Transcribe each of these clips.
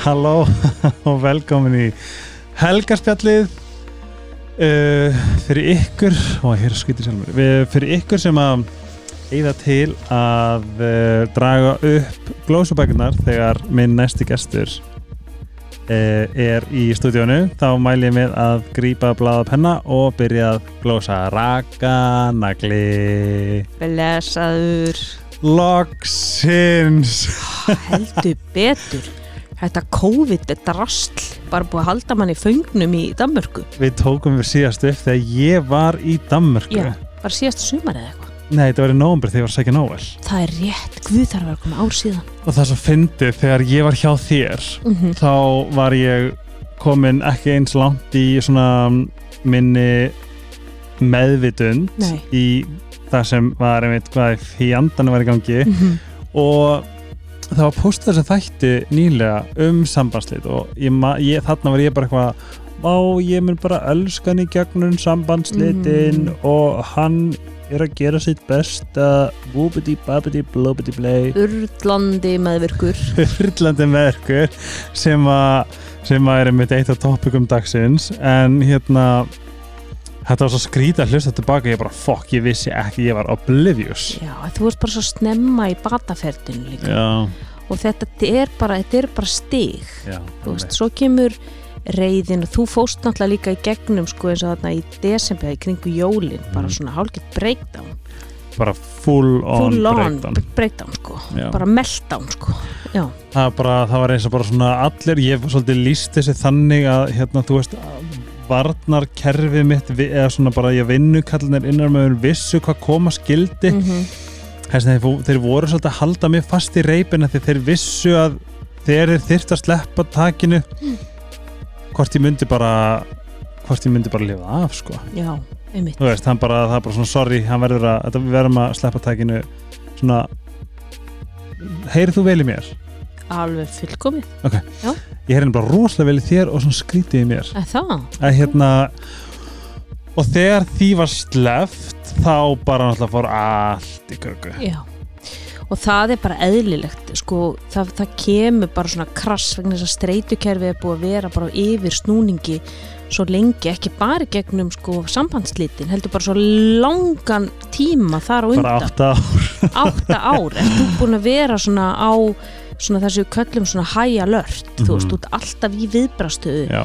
Halló og velkomin í helgarspjallið uh, fyrir ykkur og hér skýtir sjálfur. Við, fyrir ykkur sem að eigða til að uh, draga upp glósubækunar þegar minn næsti gestur uh, er í stúdíónu þá mæl ég með að grípa blaða penna og byrja að glósa raka nagli Blessaður. Loksins. Heldur betur Þetta COVID, þetta rastl bara búið að halda mann í föngnum í Danmörku. Við tókum við síðast upp þegar ég var í Danmörku. Já, bara síðasta sumar eða eitthvað? Nei, þetta var í nóvambur þegar ég var að segja Nóel Það er rétt, guð þarf að vera komið ár síðan. Og það svo fyndið þegar ég var hjá þér mm -hmm. þá var ég komin ekki eins langt í svona minni meðvitund Nei. í það sem var einmitt hvað í andan var í gangi. Mhm. og það var postað sem þætti nýlega um sambandslít og ég, ég, þarna var ég bara eitthvað Vá, ég mun bara elskan í gegnum sambandslitin Mm. og hann er að gera sitt besta. Whoopity babidi blobidi blei Urlandi meðvirkur. Hurlandi meðurkur sem að sem að er einmitt eitt af topikum dagsins. En hérna þetta var svo skrítið að hlusta tilbaka ég bara fokk, ég vissi ekki, ég var oblivious. Já, þú ert bara svo snemma í bataferðinu líka. Já, og þetta er bara, þetta er bara stig. Já þú veist, svo kemur reyðin og þú fóst náttúrulega líka í gegnum sko eins og þarna í desember í kringu jólin, bara Mm. svona hálfgett breakdown. Bara full on full on breakdown. breakdown sko. Já. bara meltdown sko. Já, það, var bara, það var eins og bara svona allir ég hef svolítið líst þessi þannig að hérna, þú veist, varnarkerfið mitt eða svona bara ég vinnukallinir innan með vissu hvað koma skildi mm -hmm. Þeir, þeir voru svolítið að halda mig fast í reypina því þeir vissu að þeir eru þyrft að sleppa takinu hvort ég myndi bara hvort ég myndi bara lifa af sko já, einmitt veist, bara, það er bara svona sorry hann verður að, við verðum að sleppa takinu svona heyrið þú vel í mér? Alveg fullkomið, Ég heyrið bara rosalega vel í þér og svona skrítið í mér. Að hérna og þegar því var sleft þá bara náttúrulega fór allt í köku já. Og það er bara eðlilegt sko, það, það kemur bara svona krass vegna þess að streytukerfið er búið að vera bara yfir snúningi svo lengi, ekki bara gegnum sko sambandslitin, heldur bara svo langan tíma þar á bara undan. átt að átta ár, ert þú búin að vera svona á svona þessu köllum svona high alert, þú veist, Mhm. ert alltaf í viðbrastöðu já,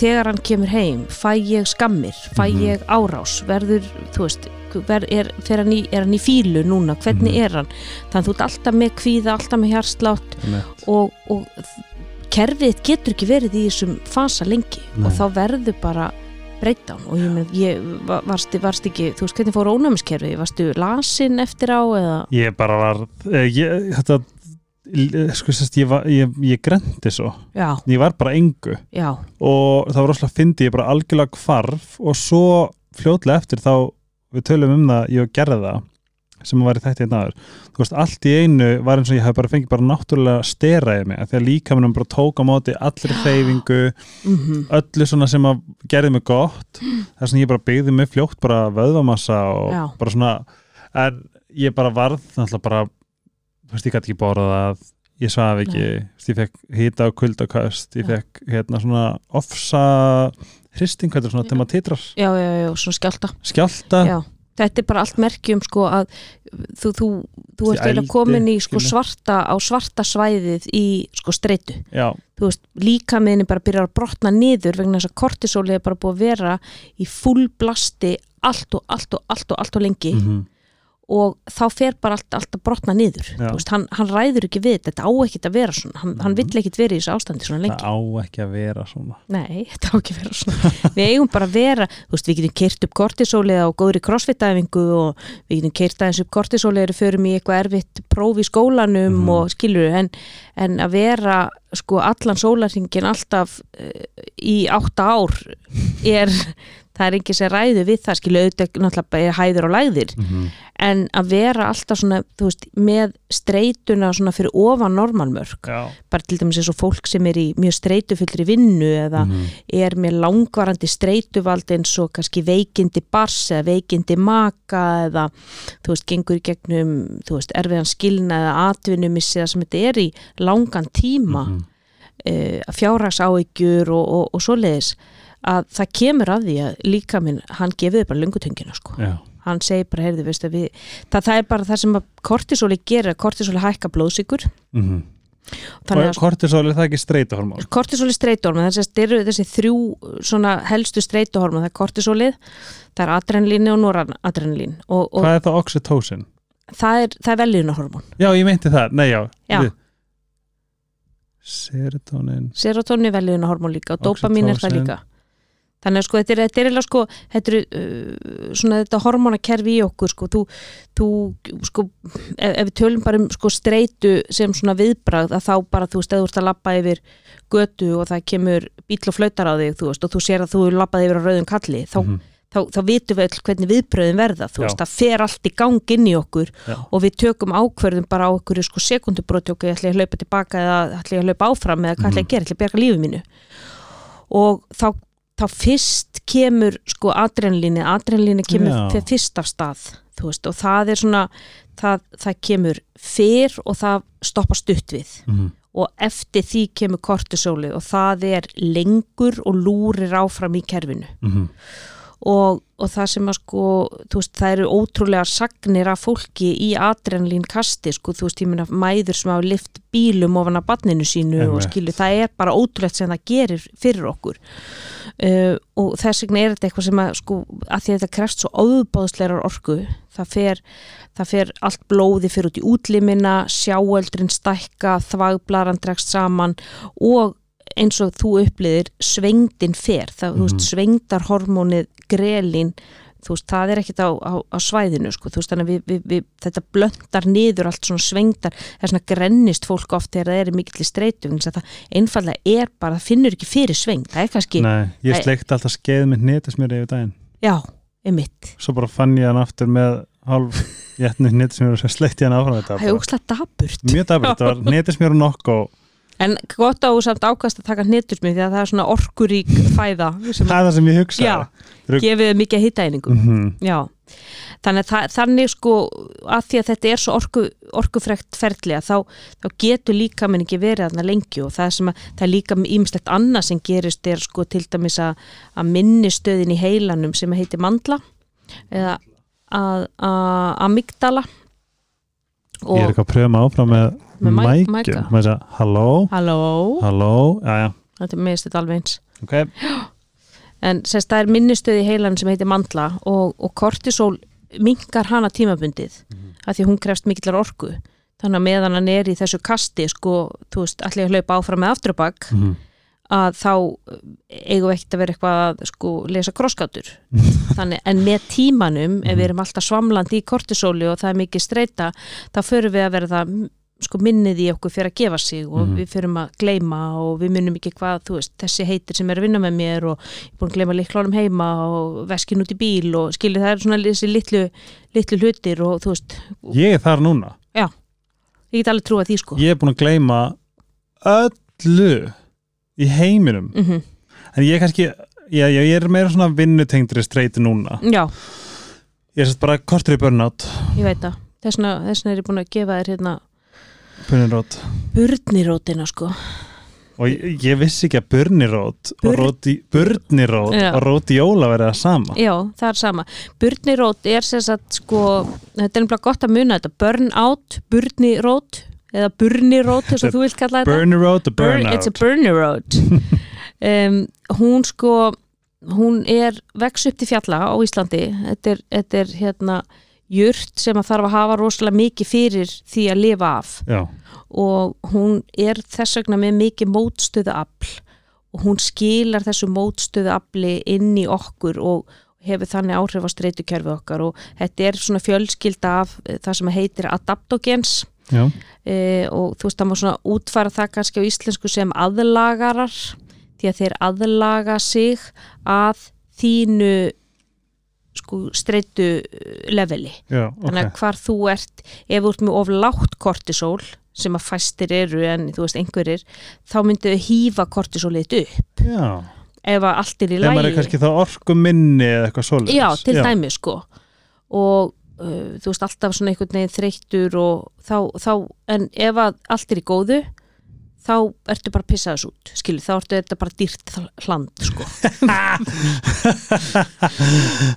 þegar hann kemur heim, fæ ég skammir fæ Mhm. ég árás, verður þú veist, ver, er, hann í, er hann í fílu núna, hvernig Mhm. er hann þannig þú ert alltaf með kvíða, alltaf með hjarslátt og, og kerfið getur ekki verið í þessum fasa lengi Nei. og þá verður bara breakdown og ég, með, ég va- varst, varst ekki, þú veist hvernig fór ónæmiskerfið, varstu lasin eftir á eða ég bara var eh, ég, þetta eh, sérst, ég, ég, ég grendi svo. Já, ég var bara engu. Já, og það var rosalega fyndi ég bara algjörlega hvarf. Og svo fljótlega eftir þá við tölum um það, ég gerði það sem var í þætti einn aður þú veist, allt í einu var eins og ég hef bara fengið bara náttúrulega steraði mig, því að líka minnum bara tók á móti allri hreyfingu mhm. öllu svona sem að gerði mig gott. Þess að ég bara byggði mig fljótt bara vöðvamassa og Já. bara svona en ég bara varð náttúrulega bara þú veist, ég gæti ekki borðað ég svaf ekki, ég fekk hita og kuldaköst, ég fekk hérna svona ofsa hristing, hvað er svona, þegar maður titrar já, já, já, svona skjálta skjálta, Já, þetta er bara allt merkjum sko að þú, þú, þú ert ældi, komin í sko svarta á svarta svæðið í sko streitu. Já, þú veist, líka meðin bara byrjar að brotna niður vegna þess að kortisóli er bara búið að vera í full blasti allt og allt og allt og allt og lengi. Mhm, og þá fer bara allt, allt að brotna niður. Veist, hann, hann ræður ekki við þetta. Á ekkit að vera svona. Hann, hann Mhm. vill ekkit vera í þessu ástandi svona lengi. Það á ekki að vera svona. Nei, þetta á ekki að vera svona. Við eigum bara að vera, veist, við getum keirt upp kortisólið á góðri crossfit-æfingu og við getum keirt aðeins upp kortisólið eða förum í eitthvað erfitt próf í skólanum Mhm. og skilur en, en að vera sko allan sólarringin alltaf uh, í átta ár er, það er ekki sem ræðu við það skilur auðvitað náttúrulega hæður og lægðir. Mhm, en að vera alltaf svona, veist, með streituna svona fyrir ofan normalmörk já, bara til dæmis eins og fólk sem er í mjög streitufullri vinnu eða mhm, er með langvarandi streituvald eins og kannski veikindi bars eða veikindi maka eða þú veist, gengur í gegnum þú veist, erfiðan skilna eða atvinnumissi eða sem þetta er í langan tíma mhm. e, fjárhagsáhyggjur og, og, og svoleiðis að það kemur að því að líka minn, hann gefið bara lungutöngina sko. Já, hann segir bara, heyrðu, veistu, við, það, það er bara það sem kortisóli gerir, kortisóli hækka blóðsikur mm þannig og kortisol er það ekki streituhormón kortisóli streituhormon, þess að eru þessi þrjú svona helstu streituhormon það er kortisólið, það er adrenalín og noradrenalín hvað er það oxytocin? það er, það er veljuðunarhormon já, ég meinti það, nei já, Já. Serotonin. Serotonin er veljuðunarhormon líka og dopamin er það líka þannig að sko þetta er, þetta er eiginlega sko þetta er uh, svona þetta hormonakerfi í okkur sko, þú, þú sko, ef, ef við tölum bara um sko streitu sem svona viðbragð að þá bara þú veist, eða þú ert að labba yfir götu og það kemur bíl og flautar á þig þú veist, og þú sér að þú er labbað yfir á rauðum kalli þá, Mhm. þá, þá vitum við öll hvernig viðbröðin verða þú Já. veist, það fer allt í gang inn í okkur Já. og við tökum ákverðum bara á okkur sko sekundubróti okkur, ætla ég að hlaupa tilbaka eða ætla ég að hlaupa áfram eða hvað ætla ég að gera, ætla ég að berga lífið mínu og þá, þá fyrst kemur sko adrenalíni adrenalíni kemur Já. fyrst af stað þú veist, og það er svona það, það kemur fyrr og það stoppa stutt við Mhm. og eftir því kemur kortisóli og það er lengur og lúrir áfram í kerfinu Mhm. Og, og það sem að sko veist, það eru ótrúlega sagnir af fólki í adrenalín kasti sko, þú veist, ég meina mæður sem hafa lift bílum ofan að badninu sínu og Einmitt. skilu, það er bara ótrúlegt sem það gerir fyrir okkur. Uh, og þess vegna er þetta eitthvað sem að sko, að því að þetta krefst svo óbáðslegar orku, það fer það fer allt blóði fyrir út í útlimina sjáöldrin stækka þvagblaran dregst saman og eins og þú uppliðir svengdin fer, það, þú veist, svengdar hormónið grelin þú veist, það er ekkit á, á, á svæðinu sko, þú veist, þannig að við, við, við, þetta blöndar niður allt svona svengdar það er svona grennist fólk oft þegar það er mikill í vegna þess að það einfallega er bara, það finnur ekki fyrir svengd, það er kannski nei, ég sleikti alltaf skeið með netismjöri yfir daginn. Já, emitt, svo bara fann ég hann aftur með hálf jætnu netismjöri og sleikti ég hann áfram þetta það er óslætt daburt mjög daburt, það var netismjöri nokk og en gott á samt ákast að taka hnetursmið því að það er svona orkurík fæða það er það sem ég hugsa Já. gefið þau mikið hittaeiningum mm -hmm. Þannig, að það, þannig sko að því að þetta er svo orku, orkufrekt ferðlega þá, þá getur líka minn ekki verið þarna lengi og það, er að, það er líka ímislegt annað sem gerist er sko til dæmis að, að minnistöðin í heilanum sem heitir mandla eða að, að amygdala ég er ekki að pröfa mig áfram með, Með mæ- mækju mæka. maður segja, halló, Halló, halló? Já, já, þetta er þetta alveg eins. Ok. En sérst það er minnistöð í heilanum sem heitir mandla og, og kortisol minkar hana tímabundið Mhm. af því að hún krefst mikillar orku. Þannig að meðan hann er í þessu kasti sko, þú veist, allir að hlaupa áfram með afturbak mm að þá eh, eigum við ekkert að vera eitthvað að sko lesa krosskátur en með tímanum ef við erum alltaf svamlandi í kortisóli og það er mikið streyta, þá förum við að verða sko minnið í okkur fyrir að gefa sig og Mhm. við förum að gleyma og við munum ekki hvað, veist, þessi heitir sem er að vinna með mér og ég er búin að gleyma liklónum heima og veskin út í bíl og skilur það er svona þessi litlu, litlu hlutir og þú veist, ég er þar núna, ég get alveg trúa því sko. Ég er búin að gleyma öllu í heiminum. Mm en ég er kannski, já, já, ég er meira svona vinnutengdri streyti núna. Já, ég er sérst bara kortur í burnout. Ég veit það. Þessna, þessna er ég búin að gefa þér hérna burnirót. Burnirótina sko. Og ég, ég vissi ekki að burnirót burnirót og róti jóla verið það sama. Já, það er sama. Burnirót er sem sagt sko, þetta er nefnilega gott að muna þetta, burnout, burnirót eða burnirót, þess að þú vilt kalla þetta. Burnirót og Burn, It's a burnout burnirót um, Hún sko hún er vex upp til fjalla á Íslandi. Þetta er, þetta er hérna jurt sem að þarf að hafa rosalega mikið fyrir því að lifa af. Já, og hún er þess vegna með mikið mótstöðu afl og hún skilar þessu mótstöðu afli inn í okkur og hefur þannig áhrif á streytukerfi okkar. Og þetta er svona fjölskylda af eh, það sem heitir adaptogens e, og þú veist það má svona útfara það kannski á íslensku sem aðlagarar því að þeir aðlaga sig að þínu sko streytu leveli. Já, þannig að hvar þú ert ef þú ert með of lágt kortisol sem að fæstir eru en þú veist einhverjir þá myndu þau hýfa kortisolið upp. Já, ef að allt er í þegar maður er lægi kannski þá orku minni eða eitthvað svoleiðis. Já, til dæmi sko. Og uh, þú veist alltaf svona einhvern veginn þreyttur og þá, þá en ef að allt er í góðu þá ertu bara að pissa þess út skilu, þá ertu þetta bara dýrt hland sko.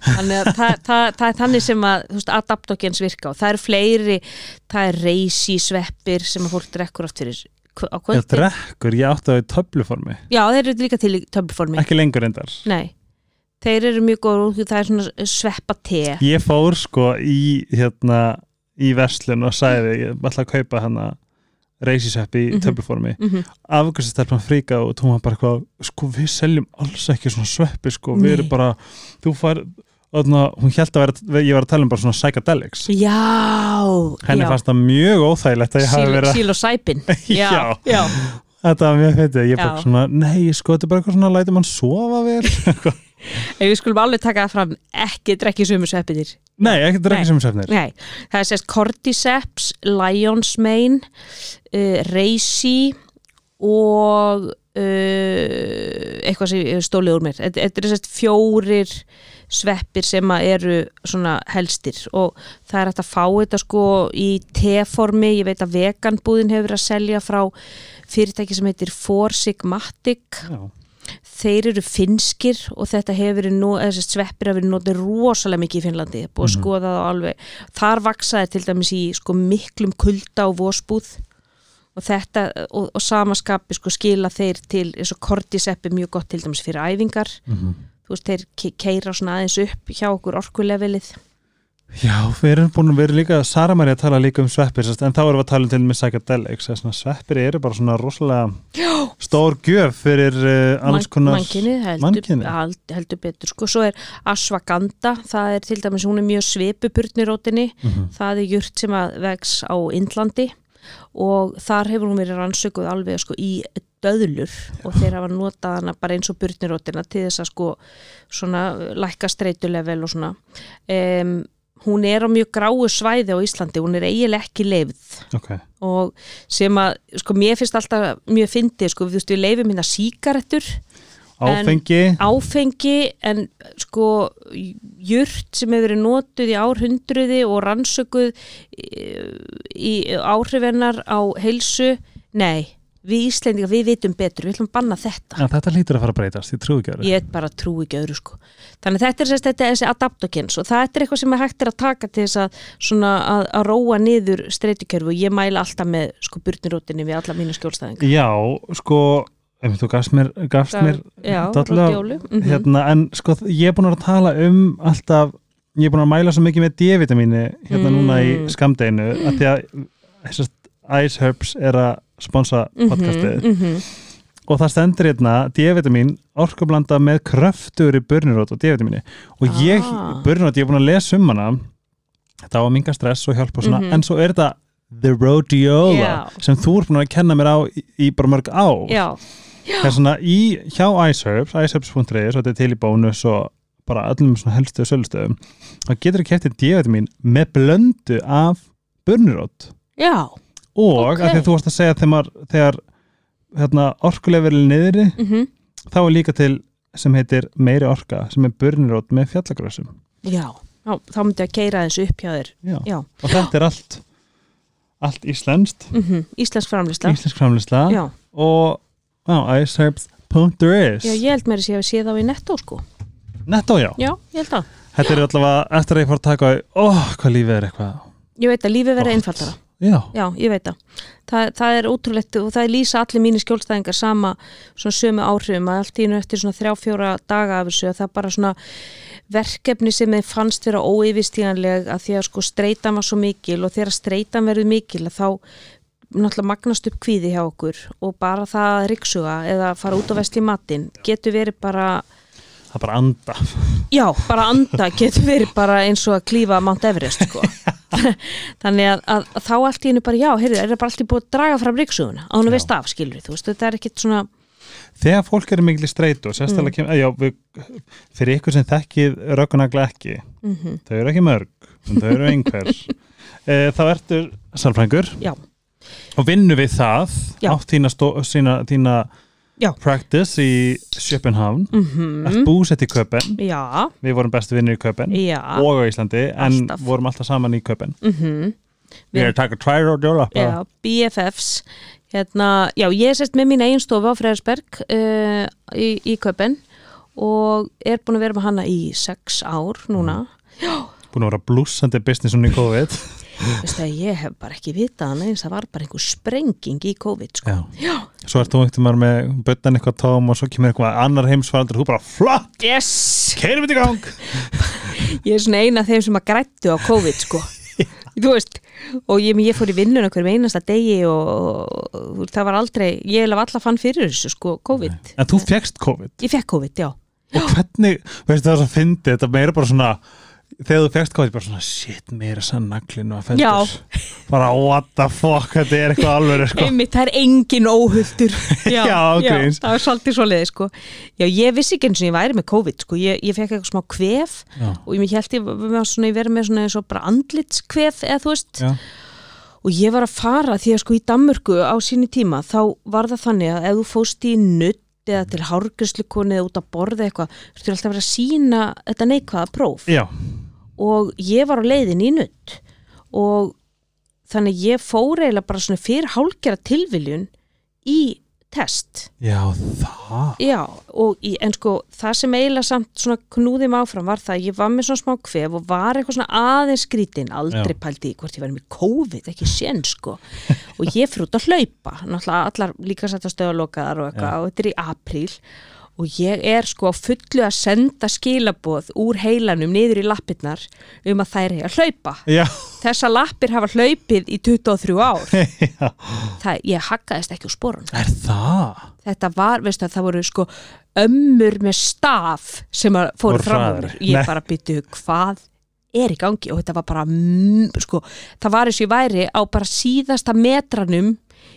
Þannig að það, það, það er þannig sem að adaptogens virka og það eru fleiri það er reysi sveppir sem að fólk drekkur oft fyrir á Ég kvöldi drekkur, ég átti það í töfluformi. Já, þeir eru líka til í töfluformi. Ekki lengur endar nei, þeir eru mjög og það er svona sveppa te Ég fór sko í hérna í verslun og sagði ég ætla að kaupa hana reysiseppi í Mhm. töfluformi mm -hmm. afgjörstelpan fríka og var bara eitthvað sko við seljum alls ekki svona sveppi sko, við erum Nei. bara þú fær, öðna, hún held að vera, ég var að tala um bara svona psychedelics já, henni já. fannst það mjög óþægilegt að ég hafi verið að síl og sæpin Já. já. þetta var mjög feitið, ég bara Já. svona nei sko þetta er bara eitthvað svona læti mann sofa vel En við skulum alveg taka það fram ekki drekki sömu sveppinir nei, ekki drekki svefnir Nei, það er sérst Cordyceps, Lion's Mane uh, Reishi og uh, eitthvað sem stólið úr mér. Þetta er sérst fjórir sveppir sem eru svona helstir og það er hægt að fá þetta sko í teformi, ég veit að veganbúðin hefur að selja frá fyrirtæki sem heitir Four Sigmatic. Já. Þeir eru finskir og þetta hefur nú, sveppir verið notið rosalega mikið í Finnlandi, búið að Mhm. skoða það alveg þar vaksaði til dæmis í sko miklum kulda og vósbúð og þetta, og, og samaskapi sko skila þeir til, eins og kortiseppi mjög gott til dæmis fyrir æfingar Mhm. þú veist, þeir ke- keira svona aðeins upp hjá okkur orkulevelið Já, við erum búin að vera líka Sara Maria tala líka um sveppir en þá erum við að tala um til með psychedelics að sveppir eru bara svona rosalega Já. stór gjöf fyrir uh, alls konar mannkynið heldur, mannkynið. held, heldur betur sko, svo er ashwagandha það er til dæmis, hún er mjög svipupurnirótinni Mhm. það er jurt sem að vex á Indlandi og þar hefur hún verið rannsökuð alveg sko í döðlur og þeir hafa notað hana bara eins og burnirótina til þess að sko svona lækka streytulevel og svona um, hún er á mjög gráu svæði á Íslandi, hún er eiginlega ekki leifð Ok, og sem að, sko mér finnst alltaf mjög fyndið, sko, veist, við leifum hérna síkaretur En- áfengi. áfengi en sko jurt sem hefur verið notuð í árhundruði og rannsökuð í, í áhrifennar á heilsu, nei við Íslendingar, við vitum betur, við ætlum að banna þetta. En þetta lítur að fara að breytast, ég trúi ekki það ég bara trú ekki öðru sko. Þannig þetta er sérst þetta er þessi adaptokens og það er eitthvað sem er hægt er að taka til þess að svona að, að róa niður streytukjörfu og ég mæla alltaf með sko burnirótinni við alla mínu skjólstæðingar Já, sko ef þú gafst mér, gafst mér já, rótjólu mm hérna, en sko ég er búin að tala um alltaf, ég er búin að mæla svo mikið með D-vitamíni hérna Mm. núna í skamdeginu, að því að Ice Herbs er að sponsa podcastið -hmm. og það stendur hérna D-vitamin orkublanda með kröftur í börnirót og D-vitamini og ég, Ah. börnirót, ég er búin að lesa um hana þetta á að minga stress og hjálpa og svona, Mhm. en svo er þetta The Rhodiola Já. sem þú er búin að kenna mér á í, í bara mörg á já, það er svona í, hjá iceherbs iceherbs.is og þetta er til í bónus og bara öllum svona helstu sölustöðum þá getur þú kæftið D-vitamin með blöndu af börnirót já og Ok. að því að þú varst að segja þegar, þegar hérna, orkuleveril niðri mm þá er líka til sem heitir meiri orka sem er börnirót með fjallagrössum já, já þá myndi að keira þessu upp hjá þér. Já. já, og þetta er allt allt íslenskt, mm íslensk framlýsla íslensk framlýsla já. og á iceherbs.is ég held mér að sé að sé þá í netto sko. Netto já, já, ég held að þetta er allavega eftir að ég fór að taka ó, hvað lífið er eitthvað. Ég veit að lífið Gott. einfaldara já, já, ég veit að það, það er ótrúlegt og það er lýsa allir mínir skjólstæðingar sama svona sömu áhrifum að allt í nú eftir svona þrjá fjóra daga af þessu að það er bara svona verkefni sem þeim fannst vera óyfistíganleg að því að sko streytan var svo mikil og þegar streytan verður mikil að þá náttúrulega magnast upp kvíði hjá okkur og bara það að ryksuga eða fara út á vestli matinn getur verið bara það bara anda. Já, bara anda getur verið bara eins og að klífa Mount Everest sko. þannig að, að, að þá allt í hennu bara já, heyrðu, er það bara allt í búið að draga fram ríksuguna á hann Já. veist af, skilur þú veist, þetta er ekkit svona þegar fólk er mikil í streitu og sérstaklega Mm. kem, já, við, fyrir ykkur sem þekkið röggunagla ekki mm þau eru ekki mörg, en þau eru einhver e, þá ertu salfrængur Já. og vinnu við það Já. átt þína, stó, sína, þína Já. practice í Sjöpenhavn mm mm. búsett í Köpen Já, við vorum bestu vinnir í Köpen já. Og á Íslandi en Alltaf. vorum alltaf saman í Köpen mm Við Ég er að taka tvær og djóla BFFs hérna, já, ég er sérst með mín eigin stofu á Freðarsberg uh, í, í Köpen og er búin að vera með hana í sex ár núna. Búin að vera blúsandi business í COVID Veistu að ég hef bara ekki vitað hana eins það var bara einhver sprenging í COVID sko. Já. Svo ert þú ekkert maður með bötnan eitthvað tóm og svo kemur eitthvað annar heimsfaraldur og þú bara flott, yes! Keirum við í gang. Ég er svona eina af þeim sem að grættu á COVID sko. þú veist og ég, ég fór í vinnun okkur með einasta degi og, og það var aldrei ég hef alltaf fann fyrir þessu sko, COVID. En þú fegst COVID? Ég fekk COVID, já. Og hvernig, veistu það er svo fyndið þetta meira bara svona þegar þú fegst COVID, bara svona shit, meira sann naglinu að fendur bara what the fuck, þetta er eitthvað alveg sko. það er engin óhulltur já, Já, gríns. það var svolítið svoleiði sko. já, ég vissi ekki eins og ég væri með COVID sko. ég, ég fekk eitthvað smá kvef Já. og ég held ég svona, ég verið með svona bara andlitskvef eða þú veist Já. og ég var að fara því að sko í Danmörku á síni tíma þá var það þannig að ef þú fóst í nutt eða til hárgræslukoni eða út að borða eitthvað þú þurfti alltaf að vera að sína þetta neikvæða próf Já, og ég var á leiðin í nutt og þannig ég fór eiginlega bara svona fyrir hálgjara tilviljun í test. Já, það? Já og í, en sko það sem eiginlega samt svona knúði mig áfram var það að ég var með svona smá kvef og var eitthvað svona aðeins skrítin aldrei Já. pældi í hvort ég var með COVID ekki sén sko. Og ég fyrir út að hlaupa náttúrulega allar líka sætt að stöðalokaðar og eitthvað og þetta er í apríl og ég er sko á fullu að senda skilaboð úr heilanum niður í lappirnar um að þær er að hlaupa. Já, þessa lappir hafa hlaupið í 23 ár. Það, ég haggaðist ekki úr sporun er það? þetta var, veistu að það voru sko ömmur með staf sem fóru fram ég bara byttu hvað er í gangi? Og þetta var bara mm, sko, það var eins og ég væri á bara síðasta metranum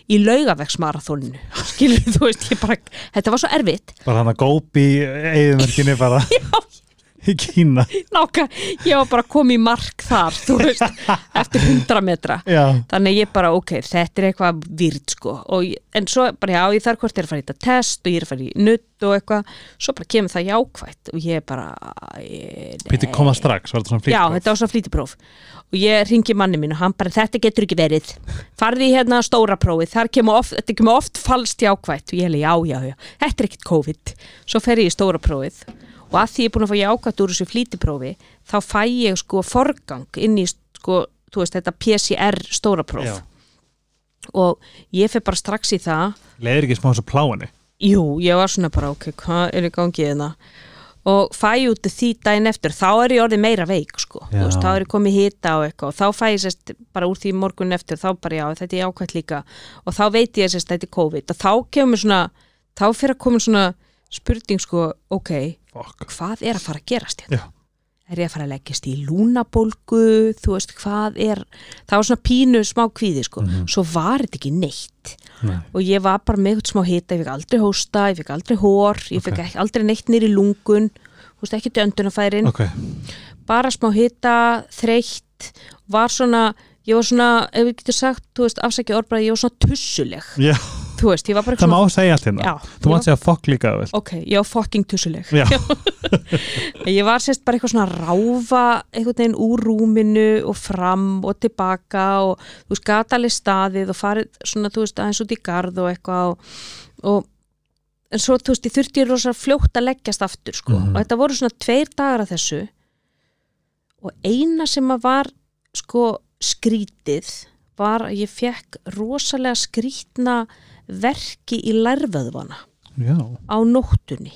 í laugavegsmarathóninu skilur þú veist, ég bara, þetta var svo erfitt. Bara hann að gópi eðumörkinni bara í Kína. Náka, ég var bara komið í mark þar, veist, eftir 100 metra. Já, þannig ég bara, ok, þetta er eitthvað výrt sko, ég- en svo bara, já, ég þarf hvort er að fara í þetta test og ég er að fara í nutt og eitthvað, svo bara kemur það jákvætt og ég bara ég, Píti koma strax, var þetta svona Já, flýtt þetta var svo flýtipróf. Og ég ringi manni mín og hann bara, þetta getur ekki verið. Farði hérna stóra prófið. Þar kemur oft, þetta kemur oft falskt jákvætt. Og ég hefði, já, já, já, þetta er ekkit COVID. Svo fer ég í stóra prófið og að því ég er búin að fá jákvætt úr þessu flýtiprófi þá fæ ég sko forgang inn í sko, þú veist, þetta PCR stóra próf Já. og ég fer bara strax í það Leðir ekki smá þessu pláinni Jú, ég var svona bara, ok, hvað er í gangi hérna? Og fæ út því daginn eftir, þá er ég orðið meira veik, sko. Þú Já. veist, þá er ég komið hita og eitthvað og þá fæ ég sérst bara úr því morgun eftir, þá bara já, þetta er ákvæmt líka og þá veit ég sérst þetta er COVID og þá kemur svona, þá fyrir að koma svona spurning, sko, ok, Fuck hvað er að fara að gerast hérna? Já. Er ég að fara að leggjast í lúnabólgu, þú veist, hvað er, það var svona pínu smá kvíði, sko. Mhm. Svo var þetta ekki neitt Nei. og ég var bara með eitthvað smá hita, ég fikk aldrei hósta, ég fikk aldrei hór, ég fikk Ok. ekki, aldrei neitt nýri lungun, þú veist ekki döndunafærin, Ok, bara smá hita, þreytt, var svona, ég var svona, ef við getur sagt, þú veist, afsækja orðbræði, ég var svona tussuleg, já, þú veist, ég var bara það má svona, segja allt hérna já, Þú mátt segja fuck líka vel ok, ég var fucking tussuleg. Ég var sérst bara eitthvað svona að ráfa einhvern veginn úr rúminu og fram og tilbaka og þú veist, gata alveg staðið og farið svona, þú veist, aðeins út í garð og eitthvað og, og en svo, þú veist, ég þurfti rosa fljótt að leggjast aftur, sko, Mhm. og þetta voru svona tveir dagar af þessu og eina sem að var sko skrítið var að ég fekk rosalega skrítna verki í lærvöðvana já. á nóttunni.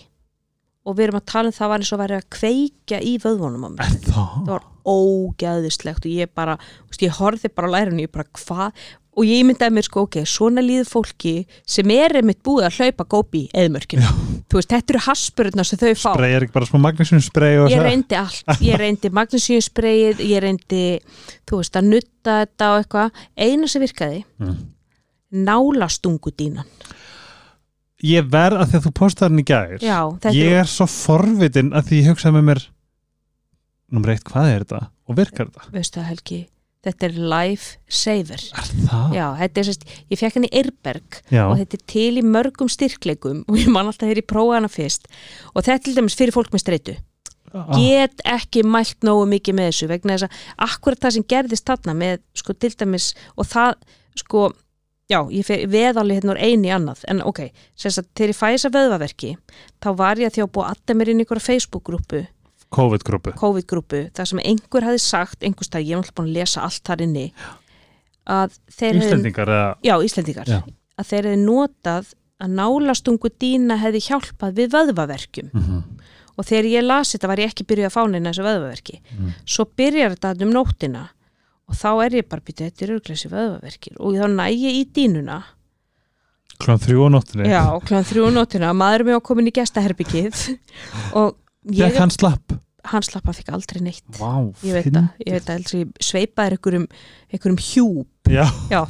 Og við erum að tala um það var eins og væri að kveikja í vöðvunum á mér. Er það? það var ógæðislegt og ég bara veist, ég horfði bara á lærinu ég bara hvað? Og ég myndaði mér sko ok, svona líður fólki sem er einmitt búið að hlaupa gópi í eðmörkinu, þú veist, þetta eru haspurðna sem þau fá, Sprey er ekki bara smá magnesium spray og ég svo- reyndi allt. Ég reyndi magnesiumspreyið, ég reyndi þú veist, að nutta þetta og eitthvað, eina sem virkaði Mm. Nálastungudínan Ég verð að því að þú í gær já, þetta Ég er, svo forvitin að því ég hugsaði með mér Númer eitt, hvað er þetta? Og virkar þetta? veistu það Helgi þetta er life saver Er það? Já, þetta er sérst, ég fekk hann í Eirberg Já. og þetta er til í mörgum styrkleikum og ég man alltaf þegar ég prófa hana fyrst og þetta er til dæmis fyrir fólk með streitu Ah, get ekki mælt nógu mikið með þessu vegna þess að akkurat það sem gerðist þarna með sko til dæmis og það sko já, ég veðalið hérna úr eini annað. En ok, sem sagt, þegar ég fæ þessa veðvaverki þá var ég að því að búa alltaf mér inn í einhverja Facebook-grúpu, COVID-grúpu. COVID-grúpu þar sem einhver hafi sagt, einhvers dag, ég er náttúrulega búin að lesa allt þar inni að Íslendingar eða já, Íslendingar, Já. að þeir hefði notað að nálastungu dýna hefði hjálpað við vöðvaverkjum. Mhm. og þegar ég lasi þetta var ég ekki byrjuð að fá neina þessu vöðvaverki. Mm. svo byrjar þetta um nóttina og þá er ég bara byrjuð þetta er örglæsi vöðvaverkir. Og þá næ ég í dýnuna. Klán þrjú á nóttinni já, kláðan þrjú á nóttina, maður er með að koma inn í gestaherbyggið og ég, Gekk hann slapp? Hann slappa fikk aldrei neitt. Vá, ég veit það, ég veit ég sveipaði einhverjum, einhverjum hjúp. Já, já,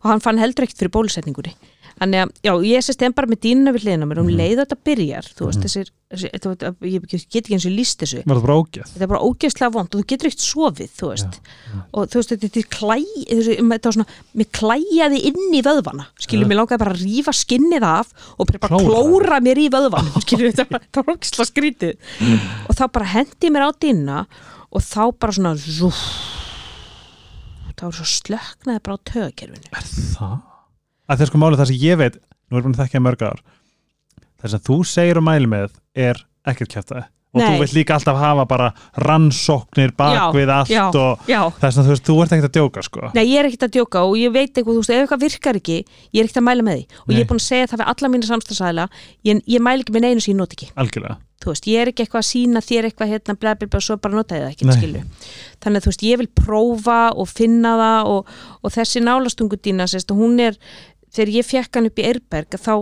og hann fann heldur ekkert fyrir bólusetningunni Þannig að, já, ég sést þeim bara með dýnuna við hliðina mér og um Mhm. leið og þetta byrjar, þú veist, Mhm. þessir, veit, ég get ekki eins og líst þessu, var það bara ógeð þetta er bara ógeðslega vond og þú getur ekkert sofið, þú veist já. og þú veist, þetta er klæ þessi, þetta var svona, mér klæjaði inn í vöðvana skilur, Já. mér langaði bara að rífa skinnið af og bara Klóra. klóra mér í vöðvan skilur, þetta var, þetta ógeðslega skrítið og þá bara hendi ég mér á dýna og þá bara svona þá er svo slöknaði bara á tögakerfinu Er það? Að er sko málið það sem ég veit Nú er búin að þekka í mörg ár Það sem þú segir og mæli með er ekkert kjæftaði og Nei. þú vilt líka alltaf hafa bara rannsóknir bak Já, við allt já. og Já, það er svona, þú veist, þú ert ekkert að djóka sko Nei, ég er ekkert að djóka og ég veit eitthvað, þú veist, ef eitthvað virkar ekki, ég er ekkert að mæla með því og Nei. ég er búin að segja það við alla mína samstagsæðila, ég, ég mæla ekki með neinu sem ég noti ekki, algjörlega þú veist, ég er ekki eitthvað að sína þér eitthvað hérna, bla, bla, bla, svo bara nota ég það ekki, Nei. skilu. Þannig að þú veist, ég vil prófa og finna það og, og þessi nálastungu dýna, sérst, hún er, þegar ég fekk hann upp í Eirberg, þá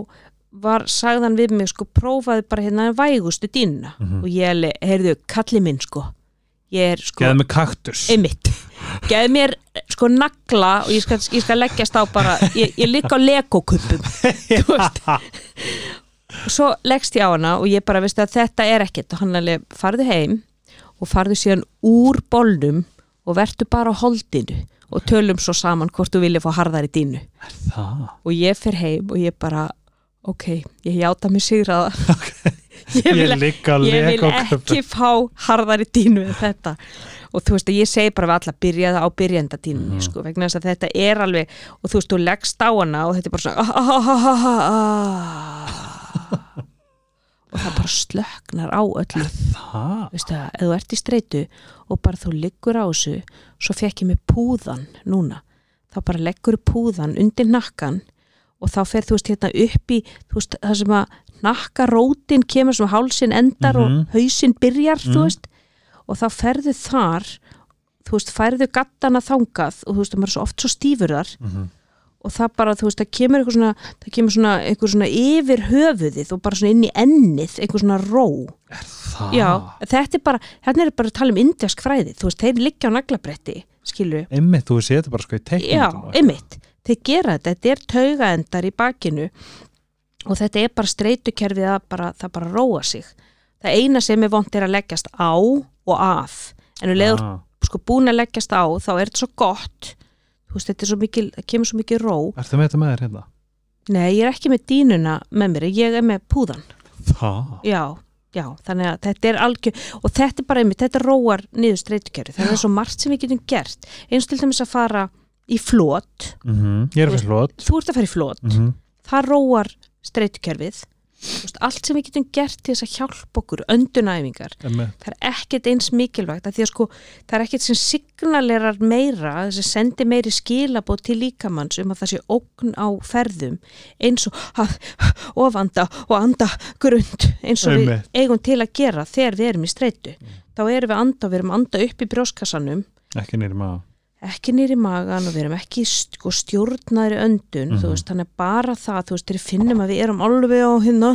var, sagðan við mig, sko, prófaði bara hérna vægustu dýnuna. Mhm. og ég, heyrðu, kalli minn, sko, ég er, sko, Geða með kaktus. Einmitt. Geð mér sko nagla og ég skal, ég skal leggjast á bara ég, ég ligg á legokuppum og svo leggst ég á hana og ég bara veist að þetta er ekkert. Og hann alveg farðu heim og farðu síðan úr bolnum og vertu bara á holdinu og tölum svo saman hvort þú vilja fá harðar í dínu Það? Og ég fer heim og ég bara ok, ég játa mig sigraða. Ég Ég vil, ligg á ég vil ekki fá harðari dínu en þetta. Og þú veist að ég segi bara við alla byrjaða á byrjanda dínunni Mhm. sko, vegna þess að þetta er alveg og þú veist, þú leggst á hana og þetta er bara svona ah, ah, ah, og það bara slöknar á öllu. Það? Veistu ef þú ert í streitu og bara þú liggur á þessu svo fekk ég mig púðan núna þá bara leggur púðan undir nakkan og þá fer þú veist hérna upp í veist það sem að nakkarótin kemur sem hálsin endar Mhm. og hausinn byrjar þú Mhm. veist og þá ferðu þar þú veist færðu gattana þangað og þú veist það er svo oft svo stífur þar Mhm. Og það bara þú veist það kemur eitthvað svona það kemur svona eitthvað svona yfir höfuðið og bara svona inn í ennið eitthvað svona ró. Það? Já, þetta er bara, hérna er bara að tala um indjask fræði, þú veist, þeir liggja á naglabretti, skilju, Einmitt, þú séð þetta bara sko í teiknum já, einmitt, þeir gera þetta, þetta er taugaendar í bakinu og þetta er bara streytukerfið að bara, það bara róa sig. Það eina sem er vond er að leggjast á og af, en við leiður ah. sko búin að leggjast á, þá er þetta svo gott, þú veist, þetta er svo mikil, það kemur svo mikil ró. Ertu með þetta með þér hérna? Nei, ég er ekki með dínuna með mér, ég er með púðan. Það Já, já, þannig að þetta er algjör og þetta er bara einmitt, þetta róar niður streytukjörfi, það er svo margt sem við getum gert eins til dæmis að fara í flót mm -hmm. Ég er Þú fyrir slót þú ert að fara í flót, mm -hmm. það róar streytukjörfið veist, allt sem við getum gert til þess að hjálpa okkur, öndunæfingar það er ekkert eins mikilvægt að að sko, það er ekkert sem signalerar meira, þess að sendi meiri skilabót til líkamanns um að það sé ógn á ferðum eins og að ofanda og anda grund eins og við Einmitt. eigum til að gera þegar við erum í streitu. Þá erum við að anda við erum að anda upp í brjóskassanum. Ekki nýri maður ekki nýri magan og við erum ekki sko, stjórnaðri öndun Mhm. þú veist, þannig bara það, þú veist, þegar finnum að við erum alveg á hérna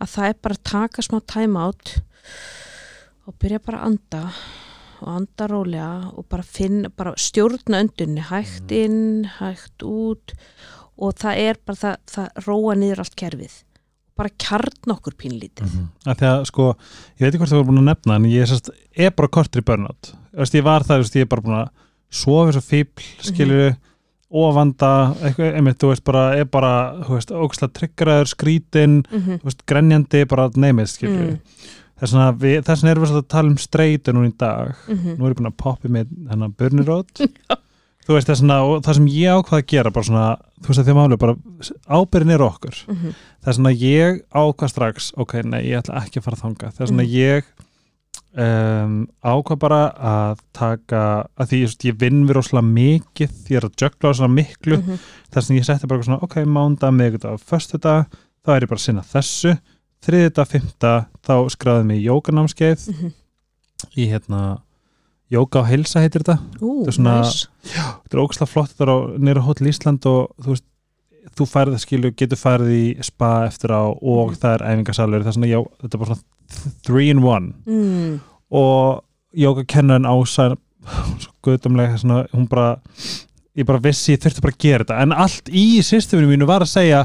að það er bara að taka smá time out og byrja bara að anda og anda rólega og bara finna, bara stjórna öndunni hægt inn, hægt út og það er bara það, það róa niður allt kerfið bara kjarn okkur pínlítið mm -hmm. Því að sko, ég veit ekki hvort það voru búin að nefna en ég sérst, er bara burnout Veist, Ég var það, ég er bara búin að sofa svo fíbl, skilur og vanda, eitthvað, einmitt, þú veist bara, er bara, þú veist, ógæslega tryggraður skrítin, mm -hmm. þú veist, grenjandi bara neymið, skilur Mm. við- þess vegna erum við svolítið að tala um streitu núna í dag. Mhm, nú er ég búin að poppi með hennar burnirót þú veist þess vegna og það sem ég ákvað að gera bara svona, þú veist að því að máli bara ábyrðin er okkur. Mhm, þess vegna ég ákvað strax ok, nei, ég ætla ekki að fara þanga þess vegna Mhm. ég um, ákvað bara að taka að því ég, ég vinn við rosalega mikið því ég er að jökla rosalega miklu mhm, þess vegna ég setti bara svona, ok, mánda, miðgudag, föstudag, þá er ég bara að sinna þessu þriðudag, fymta, þá skráði mig í jókanámskeið mhm. í hérna Jóka og heilsa heitir þetta Ú, Þetta er svona- næs. þetta er ógæslega flott þetta er á nýra hótel Ísland og þú veist þú færið skilu, getur færið í spa eftir á og Mhm. það er æfingasalur það er svona, já, þetta er bara svona three in one. Mm, og jóka kennan ása svo guðdumlega svona, hún bara ég bara vissi, ég þurfti bara að gera þetta. En allt í systeminu mínu var að segja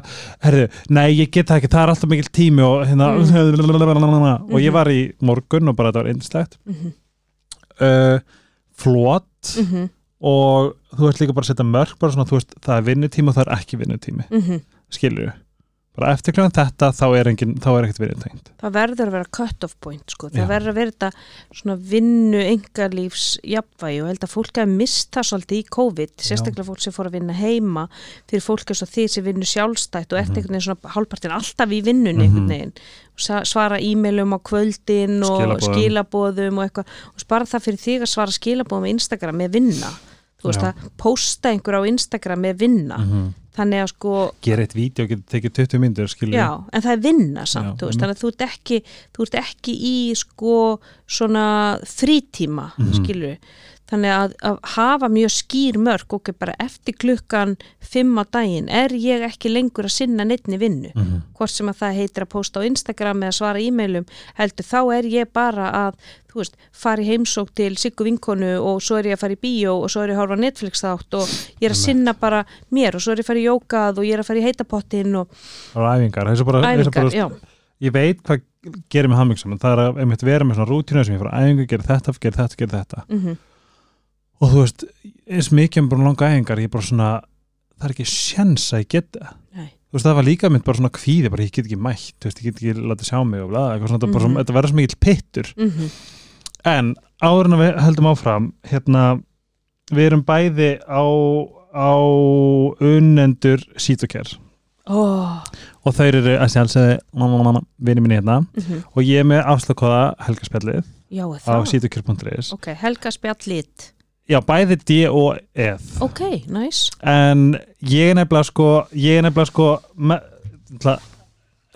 herru, nei, ég get það ekki, það er alltaf mikil tími og hérna Mm. og ég var í morgun og bara þetta var einstætt mhm, uh, flott. Mhm, og þú ert líka bara að setja mörg bara svona, þú veist, það er vinnutími og það er ekki vinnutími mhm. skilur við bara eftir kljóðan þetta þá er, engin, þá er ekkert vinnutengt það verður að vera cut off point sko. það Já. verður að vera þetta svona vinnu engalífs jafnvægi og held að fólk að mista svolítið í COVID sérstaklega fólk sem fór að vinna heima fyrir fólk eins og því sem vinnu sjálfstætt og ert Mhm. einhvern veginn svona hálfpartin alltaf í vinnunni einhvern Mhm. veginn Sa- svara e-mailum á kvöldin og skilabóðum og eitthvað og bara það fyrir þig að svara skilabóðum á Instagram með vinna þú veist Já. að posta einhver á Instagram með vinna -hmm. þannig að sko gera eitt vídeo og getur tekið 20 myndir Já, en það er vinna samt, Já, þú veist, þannig að þú ert ekki, þú ert ekki í sko svona frítíma, Mhm. skilur þannig að, að hafa mjög skýr mörg og bara eftir klukkan fimm á daginn er ég ekki lengur að sinna neittni vinnu, -hmm. hvort sem að það heitir að posta á Instagram eða svara e-mailum heldur þá er ég bara að þú veist, fara í heimsók til Siggu vinkonu og svo er ég að fara í bíó og svo er ég að horfa Netflix þátt og ég er að sinna bara mér og svo er ég að fara í jókað og ég er að fara í heitapottin og og æfingar, þessu bara, þessu æfingar, bara já. Ég veit hvað gerir mig hammingsam það er að vera með svona rútínu sem ég fara æfingu, gera þetta, gera þetta, gera þetta. Mm og þú veist, eins mikið um bara langa æfingar, ég er bara svona það er ekki sjens að ég geta Nei. þú veist, það var líka mynd bara svona kvíði bara ég get ekki mætt, þú veist, ég get ekki látið sjá mig og bla, eitthvað svona, mm. -hmm. þetta verður svo mikill pittur mm en áður en við höldum áfram hérna, við erum bæði á, á unnendur sítuker oh. og þau eru að sjálfsögðu vinni minni hérna mm og ég er með afslagkoða helgarspjallið á það sítukjör.is Ok, Helga spjall lit já, bæði D og Eð Ok, næs en ég er nefnilega sko ég er nefnilega sko me, ætla að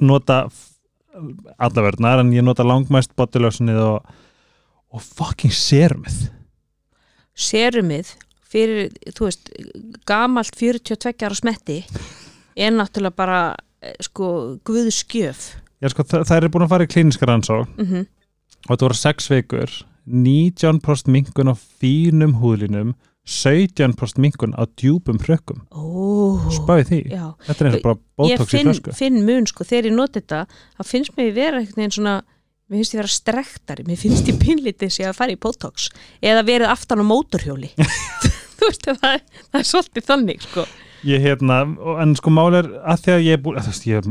nota allavörnar en ég nota langmæst bodylösunnið og, og fucking serumið. Serumið fyrir, þú veist, gamalt 42 ára smetti er náttúrulega bara eh, sko guðskjöf já, sko, það, það er búin að fara í klíniska rannsók mm og þetta voru 6 vikur 19% minkun á fínum húðlinum 17% minkun á djúpum hrökkum. Ó, spáði því, já. Þetta er eins og bara Ég botox í finn, flösku. Finn mun sko, þegar ég noti þetta þá finnst mér vera einhvern veginn svona mér finnst ég vera strektari, mér finnst ég pínlítið sé að fara í botox eða verið aftan á mótorhjóli. Þú veist, það, það er svolítið þannig sko. Ég hérna, en sko mál er að því að ég er búin, þú veist, ég,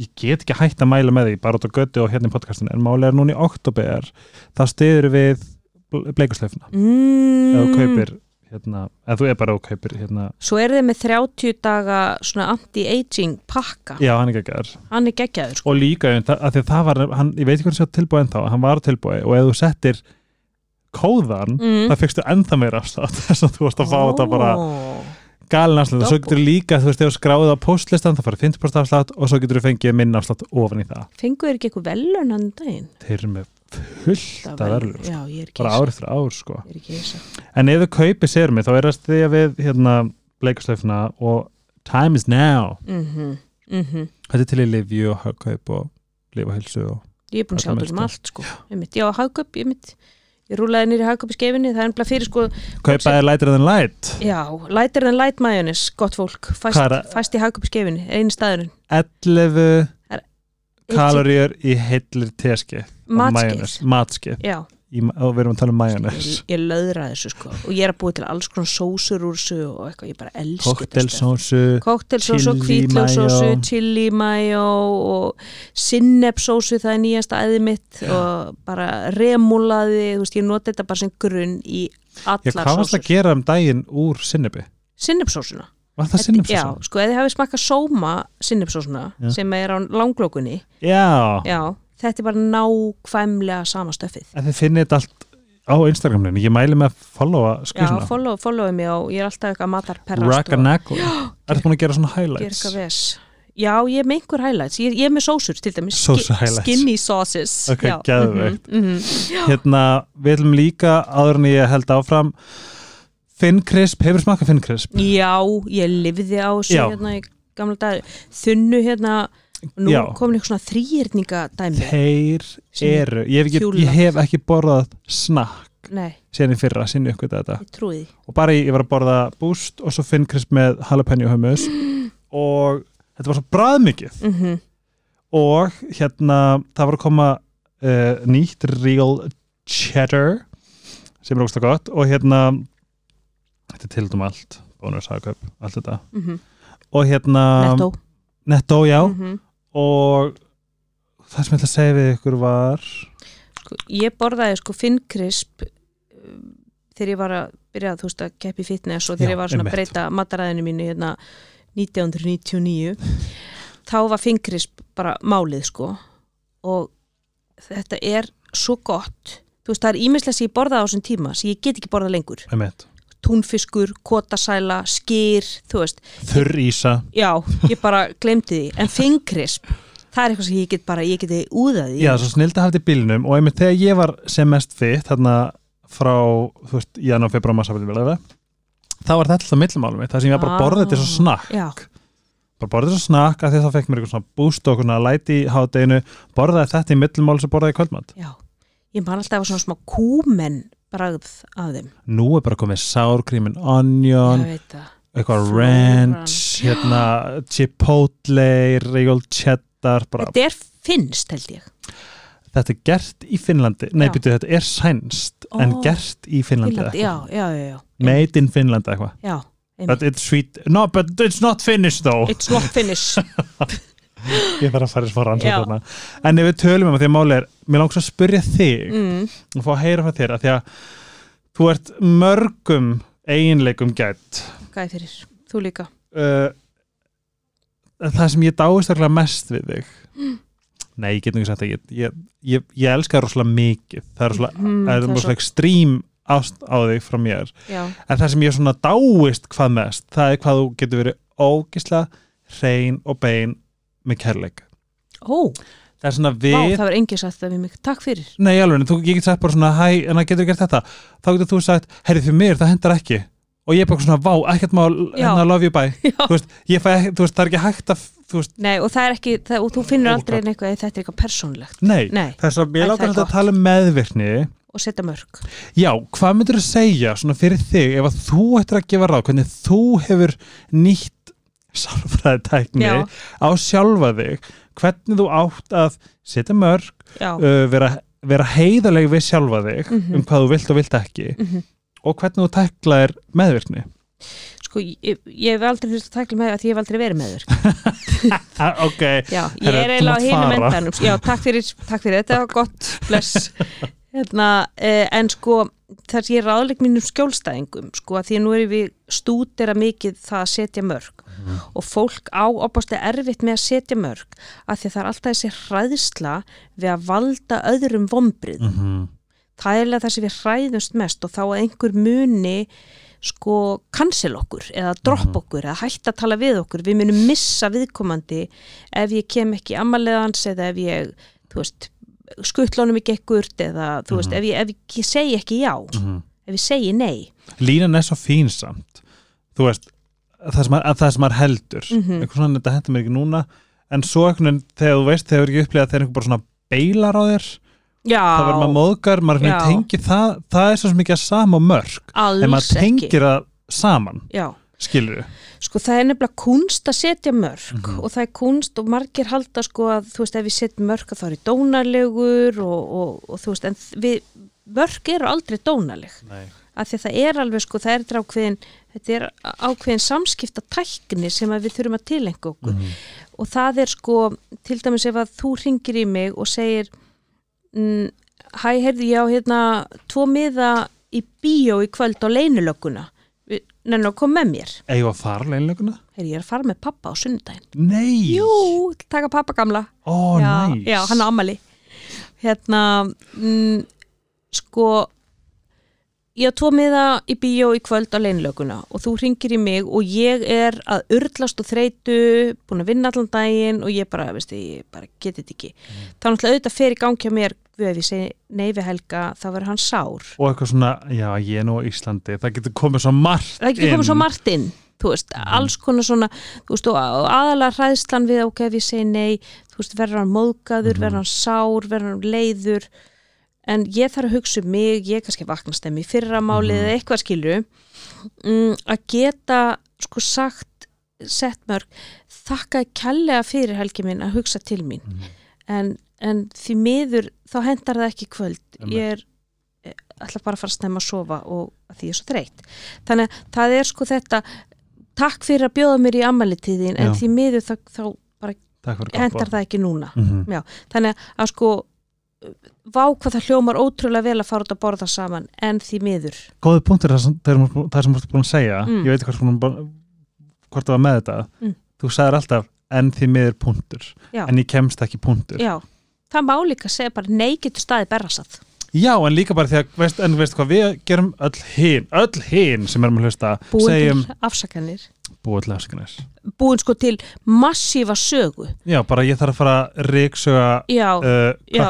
ég get ekki hægt að mæla með því, bara út á götu og hérna í podcastinu, en mál er núna í oktober þá stiður við bleikuslefna, mm. þú kaupir hérna, ef þú er bara og kaupir hérna, Svo er þið með 30 daga svona anti-aging pakka já, hann er að hann er geggjaður sko og líka, að því að það var hann, ég veit ekki hvernig það tilbúið ennþá, hann var tilbúið og ef þú settir kóðan mm. það fyrstu ennþá meira afstátt þess að þú varst að fá þetta bara. Galin afslátt og svo getur líka, þú veist, ef þú skráðið á postlistan það farið 50% afslátt og svo getur þú fengið minna afslátt ofan í það. Fengu þér ekki eitthvað velun hann daginn? þeir eru með fullt vel- verður Já, ég er ekki bara hissa. ár eftir ár sko. Ég er ekki hissa. En ef þú kaupir sérmi þá er það því að við hérna bleikaslöfna og time is now. Mm -hmm. þetta er til í livju og hagkaup og lifahelsu og Ég er búin að sjá þetta um melta. allt sko. Einmitt, Já, hagköp, ég mitt Ég rúlaði nýri hagköp í skefinni, það er ennbla fyrir sko kaupa er lighter than light. Já, lighter than light majónis, gott fólk það? fæst í hagköp í skefinni, einu staðurinn. 11 er- kaloríur í heillir teski matskið í, og við erum að tala um majónes ég, ég löðra þessu sko. Og ég er að búið til alls konar sósur úr þessu og eitthvað, ég bara elska koktelsósu koktelsósu, mayo. chili mayo og sinnepsósu, það er nýjasta æði mitt. Og bara remúlaði þú veist, ég nota þetta bara sem grunn í allar ég hvað varst að sósur. gera um daginn úr sinnebi sinnepsósuna var það já, sinnepsósa? sko, ef þið hafið smakað sóma sinnepsósuna Já. sem er á langlókunni. Já, já, þetta er bara nákvæmlega sama stöfið en þið finnið þetta allt á Instagraminu, ég mæli með að followa Já, skvísuna, follow, followið mig og ég er alltaf eitthvað matarperrast Raganackle er það búin að gera svona highlights? Eitthvað ves. Já, ég er með einhver highlights, ég, ég er með sósur til dæmis, skinny sauces. Ok, Já, geðveikt. mhm, mhm. hérna, við ætlum líka áður en ég held áfram Finn Crisp, hefur smakað Finn Crisp? Já, ég lifði á þessu Já. hérna í gamla dag Þunnu hérna, nú Já. komin eitthvað svona þrýrninga dæmi Þeir eru, ég hef, ekki, ég hef ekki borðað snakk Nei, síðan í fyrra, síðan uppgöta þetta. Og bara ég, var að borða boost og svo Finn Crisp með jalapeno hummus. Og þetta var svo bræðmikið. Mm og hérna það var að koma uh, nýtt real cheddar sem er ógsta gott. Og hérna þetta er til um allt bónus, hagkaup, allt þetta. Mm og hérna Netto. Netto, já. Mhm. Og það sem ég ætla að segja við ykkur var sko, Ég borðaði sko finnkrisp þegar ég var að byrja þú veist að keppi fitness og þegar Já, ég var svona að breyta mataræðinu mínu hérna 1999 þá var finnkrisp bara málið sko. Og þetta er svo gott. Þú veist það er ímislega sem ég borðaði á þessum tíma sem ég get ekki borðað lengur. Einmitt, túnfiskur, kotasæla, skýr þú veist, þurr ísa já, ég bara glemdi því. En finnkrisp, það er eitthvað sem ég get bara ég geti úðað já, svo snild að hafa þetta í bílnum og einmitt þegar ég var sem mest fitt þarna frá, þú veist, janúar, februar, mars þá var þetta alltaf millumálum það sem ég var bara að borða þetta svo snakk. já, bara borðið svo snakk að því það fekk mér eitthvað svona búst og svona læti í hádeginu borðaði þetta í millumál sem borðaði kvöldmatt já ég man alltaf að svona smá kúmen bragð af þeim. Nú er bara komið and onion eitthvað ranch hérna, chipotle, regal cheddar bara, þetta er finnst held ég. Þetta er gert í Finnlandi. Nei, byrju, þetta er sænst en Ó, gert í Finnlandi Finnlandi, já, já, já, já. made in Finnlandi eitthvað? But it's sweet, no but it's not finished though. It's not finished ég þarf að fara í svara þarna. En ef við tölum um að því að máli er mér langs að spyrja þig mm, og fá að heyra frá þér að því að þú ert mörgum eiginleikum gætt er fyrir, þú líka. Uh, það sem ég dáist örgulega mest við þig. Nei, ég get nú ekki sagt það. Ég, ég, ég, ég elska það rosalega mikið. Það er rosalega, Mm, það er rosalega ekstrím ást á þig frá mér. Já, en það sem ég svona dáist hvað mest það er hvað þú getur verið ógislega hrein og bein með kærleik. Ó, það er svona vá, við það var engin sagt það við mig takk fyrir, Nei, alveg, en þú ég get sagt bara svona, hæ, en það getur gert þetta? Þá getur þú sagt, herri fyrir mér, það hendar ekki. Og ég er bara svona, vá, ekkert má hérna love you bye, já. Þú veist, ég fæ ekki þú veist, það er ekki hægt að, þú veist, Nei, og það er ekki, það, og þú finnur aldrei eitthvað þetta er eitthvað persónlegt nei, Nei, þess að Æ, ég það láta er alltaf gott. að tala um meðvirkni. Og setja mörg já, hvað myndir þú segja svona fyrir þig, ef að þú ættir að gefa ráð hvernig þú hefur nýtt sálfræði tækni Já. á sjálfa þig hvernig þú átt að setja mörg uh, vera, vera heiðaleg við sjálfa þig Mhm. um hvað þú vilt og vilt ekki Mhm. og hvernig þú tæklaðir meðvirkni sko, ég, ég hef aldrei þurft að tækla með því að ég hef aldrei verið með þér ah, ok, Já, ég er eiginlega á fara. endanum Já, takk fyrir, takk fyrir þetta gott, bless hérna, eh, en sko þar ég ráðleik mínum skjólstæðingum sko að því að nú erum við stúdera mikið það að setja mörg. Og fólk á opaslega erfitt með að setja mörg að því að það er alltaf þessi hræðsla við að valda öðrum vombrið mm það er það sem við hræðumst mest og þá að einhver muni sko cancel okkur eða Mhm. okkur eða hætta að tala við okkur. Við munum missa viðkomandi ef ég kem ekki ammalegans eða ef ég, þú veist skuttlónum ekki ekkert eða þú veist, Mhm. ef, ég, ef ég segi ekki já ef ég segi nei. Línan er svo fín samt. Þú veist, það sem, að það sem maður heldur. Mhm. eitthvað svona, þetta hendur mér ekki núna. En svo veginn, þegar þú veist, þegar þú ekki upplegað þegar einhver bara svona beilar á þér já, þá verður maður móðgar, maður tengir það það er svo mikið að sama mörg en alls maður ekki. tengir það saman já, skilur sko það er nefnilega kunst að setja mörg Mhm. og það er kunst og margir halda sko að þú veist ef við setjum mörg að þá er ég dónalegur og, og, og þú veist en við mörg eru aldrei dónaleg Nei. af því að það er alveg sko, það er ákveðin þetta er ákveðin samskipta tækni sem við þurfum að tilenga okkur Mhm. og það er sko til dæmis ef að þú ringir í mig og segir mm, hæ, heyrði ég á hérna tvo miða í bíó í kvöld á leinulögguna nennu að koma með mér við að fara leinleguna? heyrði ég er að fara með pappa á sunnudaginn Nei! jú, taka pappa gamla Ó, já, næs já, hann á ammali hérna mm, sko ég á tvo miða í bíó í kvöld á leinlöguna og þú ringir í mig og ég er að urlast og þreytu búin að vinna allan daginn og ég bara, veistu, ég bara geti þetta ekki Mm. þá er náttúrulega auðvitað fer í gangi á mér ef ég segi nei við Helga, þá verður hann sár Og eitthvað svona, já, ég er nú á Íslandi Það getur komið svo margt það getur komið svo inn. margt inn þú veist, Mhm. alls konar svona þú veist, og aðalega hræðslan við ok, ef ég segi nei, þú veist, verður hann móðgaður, Mhm. verður hann sár, verður hann leiður en ég þarf að hugsa um mig ég kannski vaknast þeim í fyrramálið Mhm. eða eitthvað skilju mm, að geta sko sagt sett mörg, þakka kærlega fyrir helgi minn að hugsa til mín Mhm. en, en því miður þá hendar það ekki kvöld. Einmitt. ég er eh, ætla bara að fara að snemma að sofa og því ég er svo þreytt. Þannig að það er sko þetta takk fyrir að bjóða mér í ammalitíðin en því miður þá, þá hendar það ekki núna. Mm Já, þannig að sko vá hvað það hljómar ótrúlega vel að fara út að borða saman en því miður. Góði punktur það sem, þú ert búin að segja. Mm. Ég veit ekki hvort það var með þetta. Mm. Þú sagðir alltaf en því miður punktur. Já. En ég kemst ekki punktur. Já, það má líka segja bara nei getur staði berrasað Já, en líka bara því að, veist, en veistu hvað, við gerum öll hinn, öll hinn sem erum að hlusta, búin segjum, til afsakanir búið til afsakanis. búin sko til massífa sögu Já, bara ég þarf að fara að ríksöga Já, uh, Já.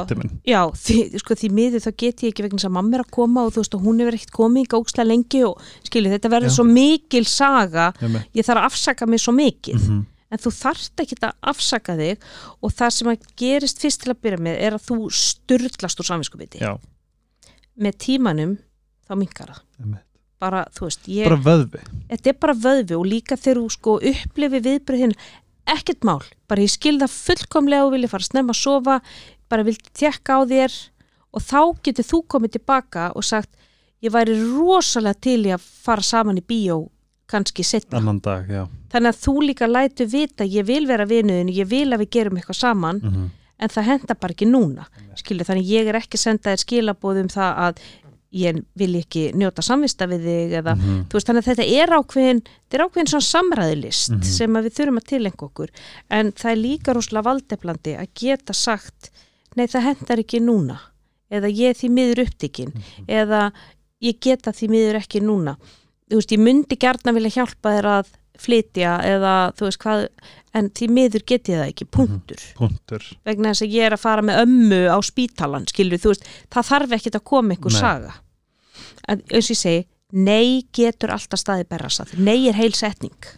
Já, því, sko, því miður þá get ég ekki vegna þess að mamma er að koma og þú veist og hún hefur ekkert komið í ókslega lengi og skilju þetta verður Já. svo mikil saga Mm ég þarf að afsaka mig svo mikið -hmm. En þú þarft ekki að afsaka þig og það sem að gerist fyrst til að byrja með er að þú styrlast úr samvinskupiti með tímanum þá minkar það. Bara, þú veist, ég, bara vöðvi. þetta er bara vöðvi og líka þegar þú sko upplifi viðbröðin ekkert mál, bara ég skil það fullkomlega og vilja fara að snemma að sofa bara vildi þjekka á þér og þá getur þú komið tilbaka og sagt ég væri rosalega til í að fara saman í bíó kannski setna, Annan dag, þannig að þú líka lætu vita ég vil vera vinuðin, ég vil að við gerum eitthvað saman Mm en það henda bara ekki núna skilju, þannig ég er ekki að senda þér skilabóðum það að ég vil ekki njóta samvista við þig eða -hmm. þú veist þannig að þetta er ákveðin þetta er ákveðin svona samræðilist Mhm. sem að við þurfum að tilenga okkur en það er líka rosalega valdeflandi að geta sagt nei það hendar ekki núna eða ég er því miður upptikinn Mhm. eða ég geta því miður ekki núna þú veist ég myndi gærna vilja hjálpa þér að flytja eða þú veist hvað en því miður get ég það ekki, punktur Punktur. vegna þess að ég er að fara með ömmu á spítalan, skilur, þú veist það þarf ekkit að koma einhver Nei. saga en eins og ég segi nei getur alltaf staði berrasað nei er heil setning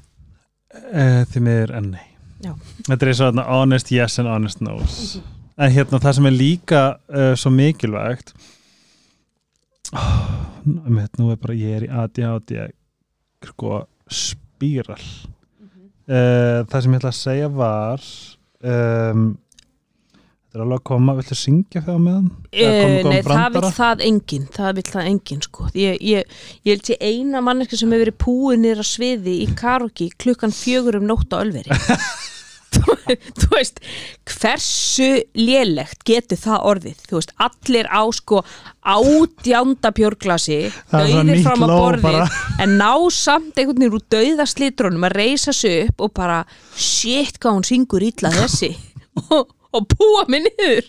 Uh, því miður en nei. Já. Þetta er svona honest yes and honest no's. En hérna það sem er líka uh, svo mikilvægt oh, nú er bara ég er í ADHD sko spíral. Uh, það sem ég ætla að segja var um, þetta er alveg að koma viltu syngja á meðan? Eða Uh, nei, það vil það enginn það vil það enginn sko. Ég, ég, ég held ég eina manneski sem hefur verið púið niður á sviði í karaoke klukkan fjögur um nótt á Ölveri þú, veist hversu lélegt getur það orðið? Þú veist, allir á sko átjánda svo dauðir fram á borðið en ná samt einhvern veginn úr dauða slitrónum að reysa sig upp og bara shit hvað hún syngur illa þessi. Og, og búa mig niður.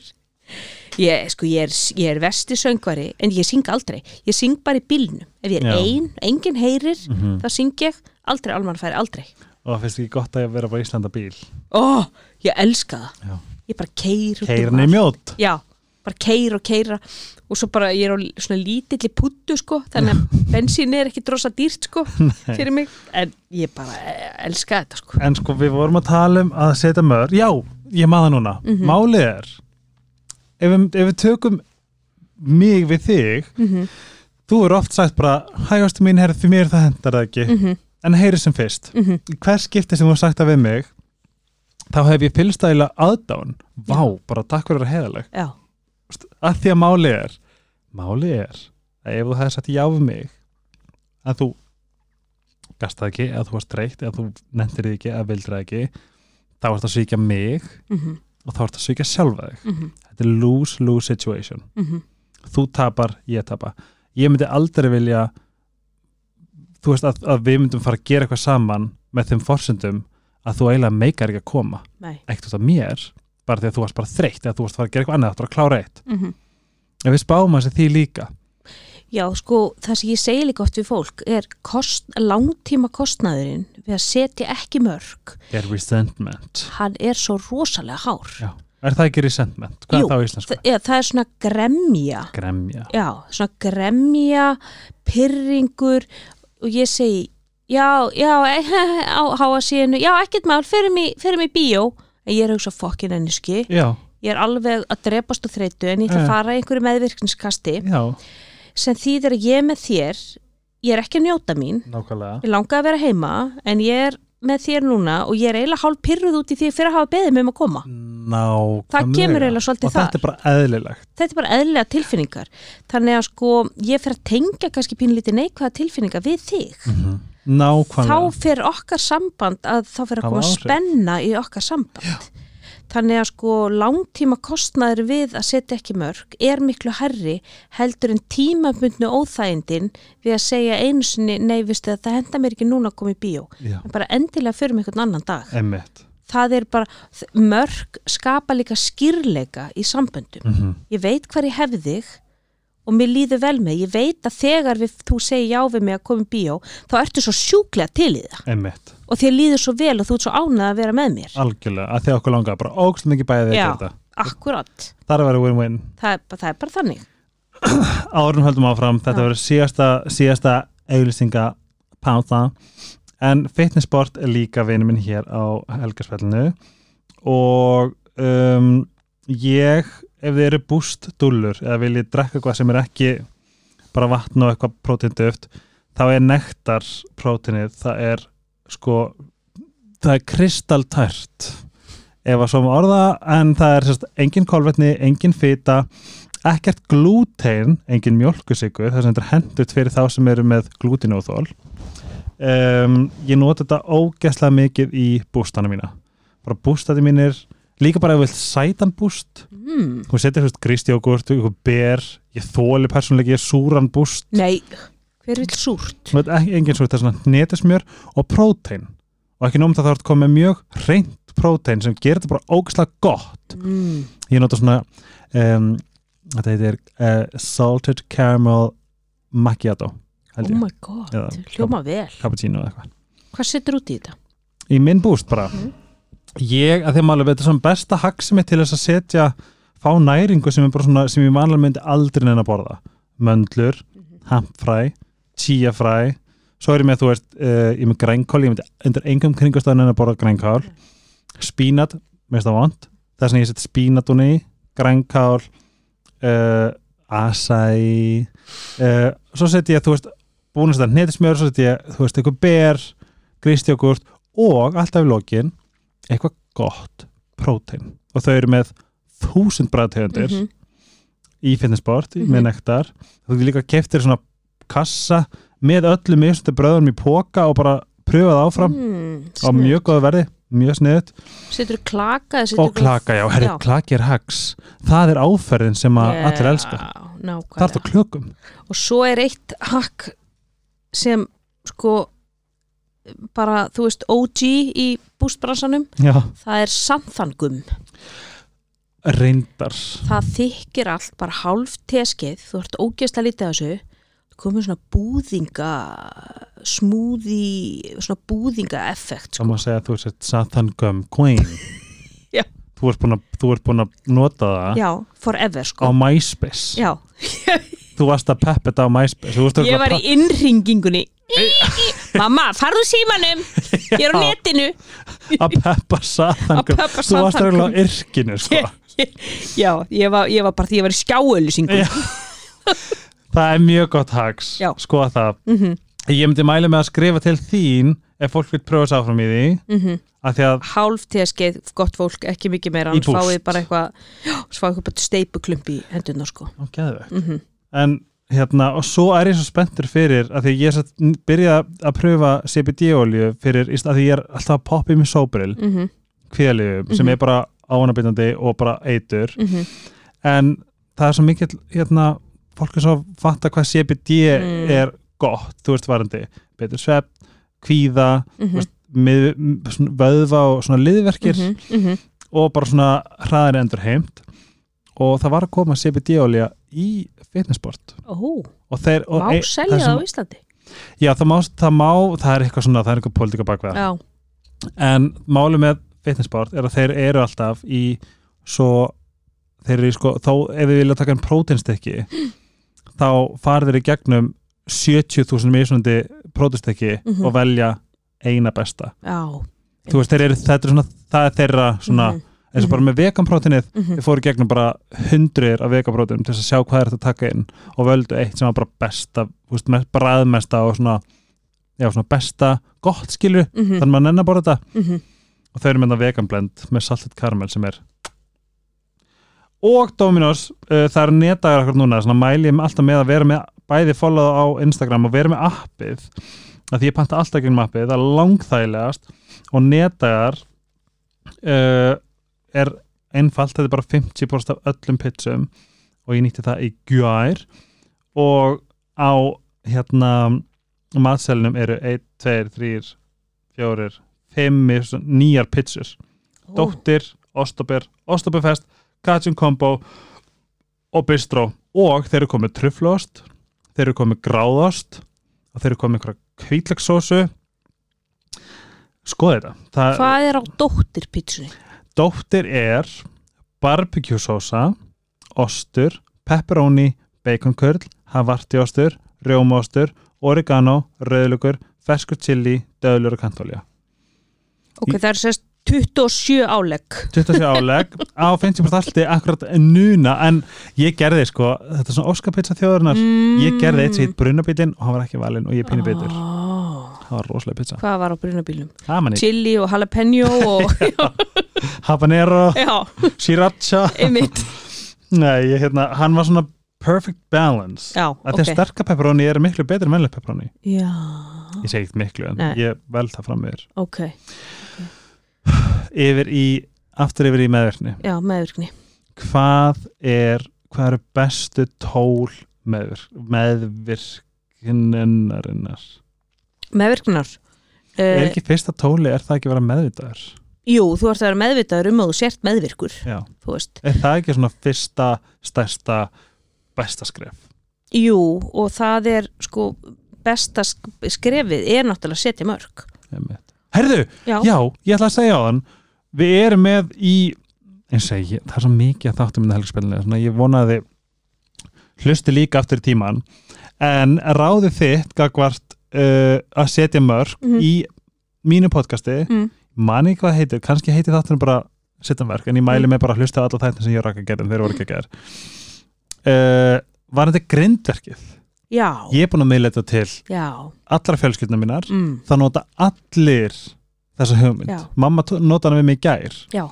Ég, sko, ég er, ég er vesti söngvari en ég syng aldrei, ég syng bara í bílnum. Ef ég er Já. ein, enginn heyrir Mhm. þá syng ég aldrei almannfæri, aldrei og það finnst ekki gott að vera bara í Íslanda bíl ó, ég elska það. Já. ég bara keir allt. mjót já, bara keir og keira og svo bara ég er á svona lítilli puttu sko, þannig að bensín er ekki drosa dýrt sko, fyrir mig. En ég bara eh, elska þetta sko. En sko við vorum að tala um að setja mör já, ég maður núna, Mhm. málið er ef við, ef við tökum mig við þig mm þú er oft sagt bara, hægastu mín herri því mér það hendar það ekki, -hmm. En heyri sem fyrst. Mm í hver skipti sem þú sagt það við mig þá hef ég fylgstæðilega aðdán vá, bara takk fyrir að heiðaleg já, að því að málið er máli er að ef þú hefði sagt já við mig að þú gastaði ekki, að þú varst reykt eða þú nefndir þig ekki, að vildir ekki þá varst að svíkja mig mm og þá varst að svíkja sjálfa þig. -hmm. þetta er lose-lose situation. Mhm. þú tapar, ég tapa. Ég myndi aldrei vilja þú veist að, að við myndum fara að gera eitthvað saman með þeim forsendum að þú eiginlega meikar ekki að koma ekkert út af mér, bara því að þú varst bara þreytt eða þú varst að fara að gera eitthvað annað, þú varst að klára eitt Mhm. ef við spáum að því líka Já, sko, það sem ég segi líka oft við fólk er kost, langtíma kostnaðurinn við að setja ekki mörg er resentment hann er svo rosalega hár Já. er það ekki resentment? hvað Jú, er það á íslensku? Ja, það er svona gremja gremja já, svona gremja pyrringur og ég segi já, já, á háa síðinu já, ekkert mál, fyrir mig, fyrir mig bíó. En ég er hugsa fokkin enniski ég er alveg að drepast og þreytu en ég ætla að fara í einhverju meðvirkningskasti já, sem þýðir að ég með þér ég er ekki að njóta mín. Nákvæmlega. Ég langa að vera heima en ég er með þér núna og ég er eiginlega hálf pyrruð út í því fyrir að hafa beðið mig um að koma. Nákvæmlega Það kemur eiginlega svolítið og þetta er bara eðlilegt. Þetta er bara eðlilega tilfinningar. Þannig að sko ég fer að tengja kannski pínlítið neikvæða tilfinningar við þig. Mm nákvæmlega. Þá fer okkar samband að þá fer að koma áhrif. spenna í okkar samband þannig að sko langtíma kostnaður við að setja ekki mörg er miklu herri heldur en tímabundnu óþægindin við að segja einu sinni nei, vistu að það henda mér ekki núna að koma í bíó. Já, en bara endilega fyrir mig einhvern annan dag. Emmitt það er bara, mörg skapa líka skýrleika í samböndum. Mm ég veit hvar ég hefði þig og mér líður vel með, ég veit að þegar við, þú segir já við mig að koma í bíó þá ertu svo sjúklega til í það. Emmitt, og þér líður svo vel og þú ert svo ánað að vera með mér. Algjörlega að því okkur langar bara ógst mikið bæðið þetta. akkurat, það er bara- það er bara þannig. Árum höldum áfram, þetta Já. verður síðasta, síðasta auglýsinga páta en fitnessport er líka vinur minn hér á helgarspillinu og um, ég ef þið eru búst dullur eða viljið drekka eitthvað sem er ekki bara vatn og eitthvað próteinduft þá er nektar próteinið það er sko það er kristaltært. Ef að svo má orða en það er sérst, engin kolvetni, engin fita ekkert glútein, engin mjölkusikur það sem er hendut fyrir þá sem eru með glútinóþól um, ég nota þetta ógeðslega mikið í bústana mína. Bara bústati mínir líka bara ef þú vilt sætan búst mm. þú setur gristjógurt, ber. Ég þóli persónleiki, súran búst. Nei, hver vil súrt? Engin svo þetta er svona netismjör og prótein. Og ekki nóm það þá er þetta komið með mjög reynd prótein sem gerir þetta bara ógeðslega gott. Mm. ég nota svona um, þetta heitir uh, salted caramel macchiato oh ég, my god, Eða hljóma vel. cappuccino eða eitthvað. Hvað setur út í þetta? í minn búst bara. Mhm. ég, að þeim alveg, þetta er svona besta haksi mitt til þess að setja fá næringu sem, er svona, sem ég vanlega myndi aldrei neina að borða. Möndlur, hampfræ tíafræ svo er ég með, þú veist, uh, ég er með grænkál ég myndi undir engum kringustöðun en að borða grænkál. Spínat, mér finnst það vant þess að ég seti spínat og ný grænkál uh, acai uh, svo seti ég, þú veist búin að netismjör, svo seti ég, þú veist, eitthvað ber gristjógurt og alltaf í lokin eitthvað gott prótein. Og þau eru með þúsund bræðtegundir Mhm. í fitnessport Mhm. með nektar. Þú líka keftir svona kassa með öllum misstu bröðum í póka og bara pröfa það áfram mm, á mjög góða verði, mjög sniðut setur klaka og klaka, já, herri, klaki er hags. Það er áferðin sem að allir elska. nákvæmlega. Það klökum. Og svo er eitt hakk sem sko bara, þú veist, OG í bústbransanum, já, það er samþangum reyndar. Það þykir allt bara hálf teskeið, þú ert ógeðslega lítið af þessu. Komið svona búðinga smúði svona búðinga effekt þá sko. má segja að þú sett Sathan Gum Queen. Já. þú ert búin að, þú ert búin að nota það já, forever á sko MySpace. Já, þú varst að peppa þetta á MySpace. Ég var í innringingunni. Mamma, farðu símanum. Ég er á netinu. Að peppa Sathan Að Gum. þú varst Sathan örugglega á yrkinu sko. já, ég var, ég var bara því ég var í skjáölusingu Já. það er mjög gott hags Já. skoða það mm ég myndi mæli með að skrifa til þín ef fólk vil pröfa þess áfram í því -hmm. af því að hálf teskeið, gott fólk, ekki mikið meira búst. fáið bara eitthvað já, svo fáið eitthvað steipuklump í hendurna sko mm en hérna, og svo er ég svo spenntur fyrir að því ég er satt, byrja að pröfa CBD-olju fyrir, að því ég er alltaf að poppa í mig sóbril, mm -hmm, kvíðalífum sem Mhm. er bara ánabindandi og bara eitur. Mhm, en það er svo mikið hérna, fólk er svo að fatta hvað CBD Mm. er gott, þú veist varandi betur svepp, kvíða mhm, veist, mið, vöðva og svona liðverkir mhm. og bara svona hraðir endur heimt og það var að koma CBD-olja í fitnessport. Ó, og þeir og má ein- selja það á Íslandi? Já, það má, það má, það er eitthvað svona, það er eitthvað pólitíka bakveða Já, en máli með fitnessport er að þeir eru alltaf í svo þeir eru í sko, þó ef við vilja taka en próteinstykki þá farið þeir í gegnum 70.000 mismunandi próteinstykki Mhm. og velja eina besta já þú veist, eru, þetta er svona, það er þeirra svona, Mhm, eins og bara með veganpróteinið mhm. við fórum gegnum bara hundruðir af veganpróteinum til að sjá hvað er þetta að taka inn og völdu eitt sem var bara besta þú veist, mest- bræðmesta og svona já, svona besta, gott skilur Mhm, þannig að maður nennar bara þetta mhm. Og þau eru með það veganblend með salted caramel sem er og Dominos uh, það er netdagar akkur núna svona mæli ég alltaf með að vera með bæði follow á Instagram og vera með appið að því ég panta alltaf gegnum appið það er langþægilegast. Og netdagar uh, er einfalt, þetta er bara 50% af öllum pizzum. Og ég nýtti það í gjær og á hérna matselinum eru 1, 2, 3 4, 5 nýjar pizzur. Ó, Dóttir, Ostober, Ostoberfest Cajun Combo og Bistro. Og þeir eru komið trufflost þeir eru komið gráðost og þeir eru komið einhverja hvítlagsósu skoði þetta. Það, Hvað er á dóttir pítsunni? Dóttir er barbecue sósa ostur, pepperoni baconkurl, havartiostur rjómaostur, oregano rauðlugur, ferskur chili döðlur og kantolja Ok, það er sérst 27 álegg. 27 áleg á 50% alltaf akkurat núna en ég gerði sko, þetta er svona óskapizza þjóðurnar mm. ég gerði eitt sem hitt brunabílinn og hann var ekki valinn og ég pínu bitur oh. það var rosalega pizza. Hvað var á brunabílum? Chili og jalapeno og habanero, sriracha. Nei, ég, hérna, hann var svona perfect balance. Já, að því að sterka pepperoni er miklu betri en mennlega pepperoni. Já, ég segi ekkert miklu en Nei. ég vel það fram yfir. Ok, yfir í, aftur yfir í meðverkni já, meðvirkni. Hvað er hvað eru bestu tól meðvirk, meðvirkinarinnar Meðvirknar er uh, ekki fyrsta tóli, er það ekki að vera meðvitaður? Jú, þú ert að vera meðvitaður um að þú sért meðvirkur já, er það ekki svona fyrsta stærsta besta skref Jú, og það er sko besta sk- skrefið er náttúrulega að setja mörg. Herðu, Já, já, ég ætla að segja á þann við erum með í eins og ég, það er svo mikið að þáttum með helgspilinu, svona ég vonaði hlusti líka aftur í tíman en ráði þitt gagvart uh, að setja mörg Mhm. í mínu podcasti Mm. mani ekki hvað það heitir, kannski heitir þáttunum bara setja mörg, en ég mæli Mm. mig bara að hlusta á alla þættin sem ég rakka að gera en þeir voru ekki að gera uh, var þetta grindverkið. Já, ég er búin að miðla þetta til já. allra fjölskyldunum mínar mm. það nota allir þessa hugmynd. Já. mamma nota hana við mig í gær. Já,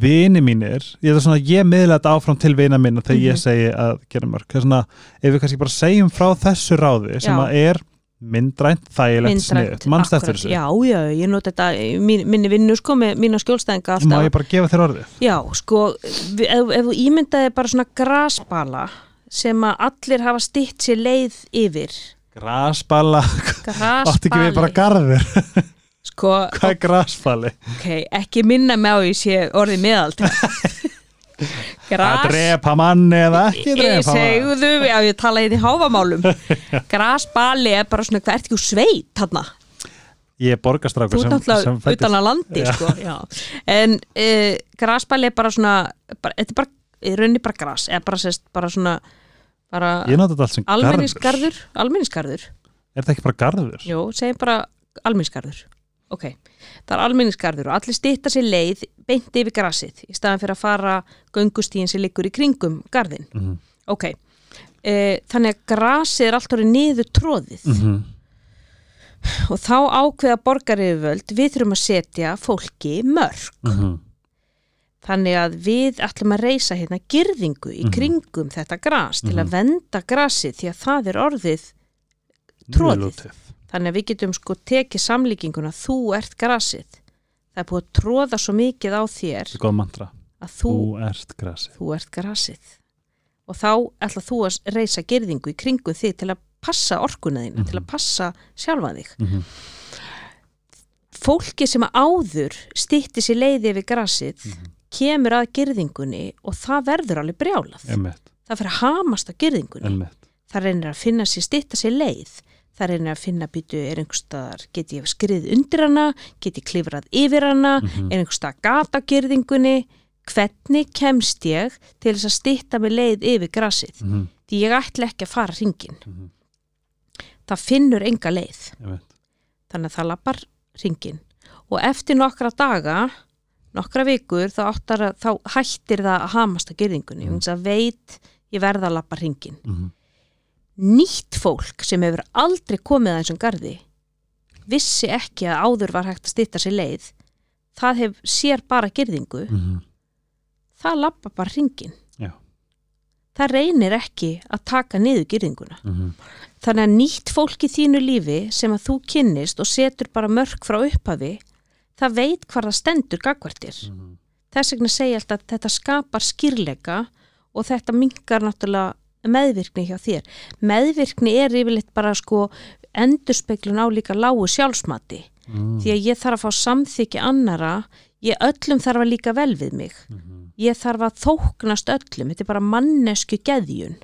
vini mínir, ég, ég miðla þetta áfram til vina minna þegar ég Mhm. segi að gera mörg svona, ef við kannski bara segjum frá þessu ráði sem að er myndrænt, þægilegt sniðut, mannst eftir akkurat. þessu? Já, já, ég nota þetta mín, minni vinnu sko með mína skjólstæðinga má alltaf. ég bara gefa þér orðið? Já, sko, ef, ef þú ímyndaði bara svona grasbala sem að allir hafa stytt sér leið yfir. Grasballa, átti ekki við bara Grasbali garður Sko, hvað er grasballi? ok, ekki minna með á ég sé orðið meðalt að Gras drepa manni eða ekki drepa manni segðu, já ég tala í háfamálum Grasbali er bara svona, hvað ert ekki úr sveit þarna? ég er borgastrákur ert náttúrulega fæddist- utan að landi Já. sko, já. En uh, grasbæli er bara svona bara, Þetta er bara, í rauninni bara gras eða bara, sest, bara svona bara sem almenningsgarður Almenningsgarður, er þetta ekki bara garður? jú, segjum bara almenningsgarður Ok, það er almenningsgarður og allir stýtta sér leið beint yfir grasið í staðan fyrir að fara göngustíðin sem liggur í kringum garðin Mhm. Ok, uh, þannig að grasið er alltaf niður tróðið Mhm. og þá ákveða borgaryfirvöld við þurfum að setja fólki mörg Mhm. þannig að við ætlum að reysa hérna girðingu í Mhm. kringum þetta gras til Mhm. að venda grasið því að það er orðið Troðið. Lútið. Þannig að við getum sko tekið samlíkinguna þú ert grasið. Það er búið að tróða svo mikið á þér að þú, Þú þú ert grasið. Og þá ætla þú að reysa girðingu í kringum þig til að passa orkuna þína, Mhm. til að passa sjálfa þig. Mm -hmm. fólki sem að áður stýtti sér leiði yfir grasið Mhm. kemur að girðingunni og það verður alveg brjálað. Emmett, það fyrir að hamast á girðingunni. Emmett það reynir að finna sér stýtta sér leið það reynir að finna býtu er einhverstaðar get ég skrið undir hana get ég klifrað yfir hana Mhm. er einhverstaðar gata á girðingunni hvernig kemst ég til þess að stýtta mig leið yfir grasið Mhm. því ég ætla ekki að fara ringin Mhm. það finnur enga leið þannig að það lappar ringin og eftir nokkra daga nokkra vikur þá, áttar, að- þá hættir það að hamast á girðingunni mm. að veit ég verða að lappa ringin Mhm. Nýtt fólk sem hefur aldrei komið að þessum garði vissi ekki að áður var hægt að stýtta sér leið það hef sér bara girðingu Mhm. það lappa bara ringin Já. það reynir ekki að taka niður girðinguna Mhm. Þannig að nýtt fólk í þínu lífi sem að þú kynnist og setur bara mörg frá upphafi, það veit hvað það stendur gagvartir. Mhm. Þess vegna segja alltaf að þetta skapar skýrleika og þetta mingar náttúrulega meðvirkni hjá þér. Meðvirkni er yfirleitt bara sko endurspeglun á líka lágu sjálfsmati. Mhm. Því að ég þarf að fá samþykki annara, ég öllum þarf að líka vel við mig. Mhm. Ég þarf að þóknast öllum, þetta er bara mannesku geðjun.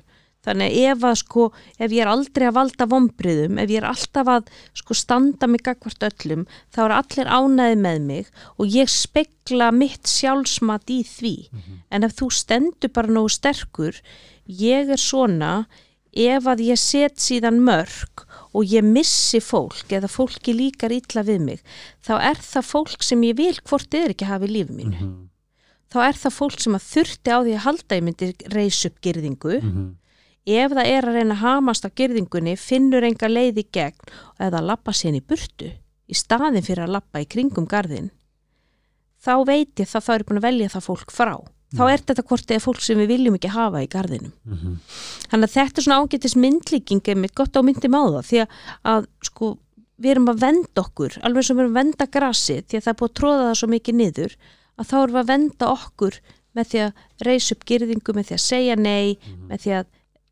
Þannig að ef að sko, ef ég er aldrei að valda vombriðum, ef ég er alltaf að sko standa mig gagvart öllum, þá er allir ánæði með mig og ég spekla mitt sjálfsmat í því. En ef þú stendur bara nógu sterkur, ég er svona, ef að ég set síðan mörg og ég missi fólk eða fólki líkar illa við mig, þá er það fólk sem ég vil hvort eður ekki hafi í lífi mínu Mhm. þá er það fólk sem að þurfti á því að halda ég myndi reys upp girðingu Mhm. ef það er að reyna að hamast á girðingunni finnur enga leið í gegn eða lappa sín í burtu í staðin fyrir að lappa í kringum garðin þá veit ég það þá er búin að velja það fólk frá þá er þetta hvort eða fólk sem við viljum ekki hafa í garðinum. Mhm. þannig að þetta er svona ágætis myndlíking einmitt gott á myndum á það því að, sko við erum að venda okkur alveg sem við erum að venda grasi því að það er búið að tróða það svo mikið niður að þá erum við að venda okkur með því að reysa upp girðingu, með því að segja nei með því að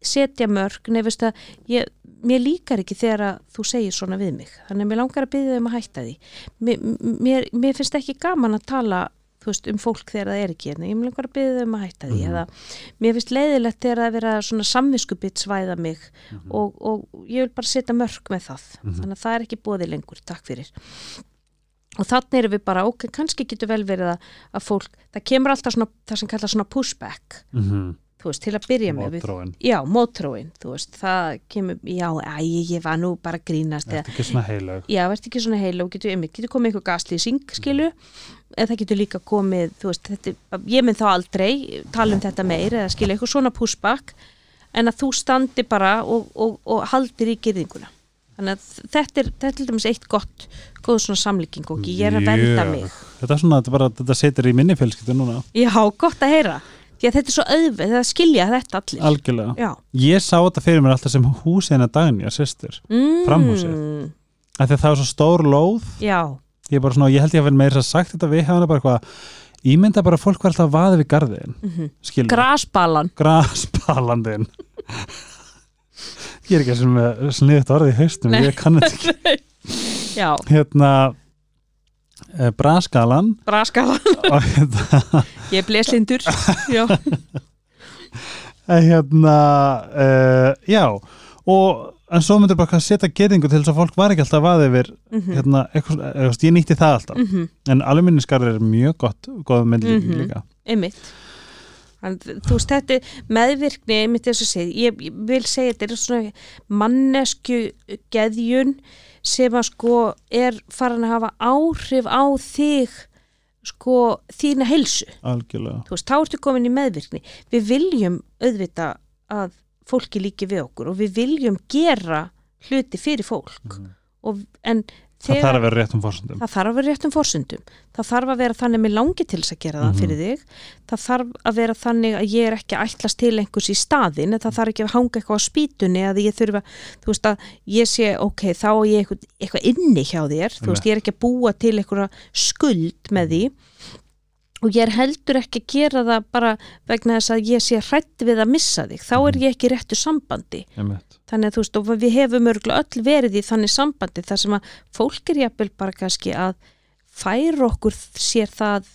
setja mörg nefnist að ég, mér líkar ekki þegar að þú segir svona við mig. Þannig að mér langar að byggja um að hætta því. Mér, mér, mér finnst ekki gaman að tala þú veist, um fólk þegar það er ekki hérna, ég langar að byggja um að hætta því Mhm. eða mér finnst leiðilegt þegar að svona samviskubit svæða mig og, og ég vil bara setja mörg með það Mhm. þannig að það er ekki bóði lengur, takk fyrir og þannig erum við bara, ok, kannski getur vel verið að, að fólk, það kemur alltaf svona það sem kallar svona pushback Mhm. Þú veist, til að byrja með Mótróin. Já, mótróin, þú veist, það kemur, já, æ, ég var nú bara að grínast Ertu ekki svona heilög? Já, verður ekki svona heila og getur, einmitt, getur komið eitthvað gaslýsing, skilu eða það getur líka komið, þú veist, þetta, ég mynd þá aldrei tala um þetta meir eða skilu eitthvað svona pushback en að þú standi bara og, og, og haldir í gerðinguna þannig að þetta er, þetta er til dæmis eitt gott góð svona samlíking og ég er að venda mig. Þetta er svona, þetta, bara, þetta setur í minni fjölskyldu núna. Já, gott að heyra því að þetta er svo auðvið, það skilja þetta allir. Algjörlega. Já, Ég sá þetta fyrir mér alltaf sem húsina Dagný að sýstir mm, Framhúsið. af því að það er svo stór lóð. Já, ég er bara svona, ég held ég að vera meira sagt þetta við hefna bara eitthvað ímynda bara að fólk var alltaf að vaða við garðin mm skilur, grasbalan. Graspalandin ég er ekki sem með sniðt orðið í haustum, ég kann þetta ekki. Já, hérna braskalan. Braskalan. Og hérna, Ég er bleslindur eh, hérna uh, já. Og en svo myndir bara setja gerðingu til þess að fólk var ekki alltaf að vaða yfir mm hérna, eitthvað, veist, ég nýtti það alltaf. -hmm. en alumíniskarður er mjög gott góð myndlíking Mhm. líka. Einmitt. Þú veist, þetta meðvirkni einmitt þess að segja, ég, ég vil segja þetta er svona mannesku geðjun sem að sko er farin að hafa áhrif á þig sko þína heilsu. Algjörlega. Þú veist, þá ertu komin í meðvirkni. Við viljum auðvita að fólki líki við okkur og við viljum gera hluti fyrir fólk. Mhm. og, en það þarf að vera rétt um fórsöndum það þarf að vera réttum fórsundum það þarf að vera þannig mér langi til þess að gera það Mhm. fyrir þig. Það þarf að vera þannig að ég er ekki að ætlast til einhvers í staðin það þarf ekki að hanga eitthvað á spýtunni að ég þurfa, þú veist að ég sé ok, þá er ég eitthvað, eitthvað inni hjá þér. Þú veist, ég er ekki að búa til eitthvað skuld með því og ég er heldur ekki að gera það bara vegna þess að ég sé hrætt við að missa þig, þá er ég ekki réttu sambandi Einmitt. þannig að þú veist og við hefum örgulega öll verið í þannig sambandi þar sem að fólk er jafnvel bara kannski að færa okkur sér það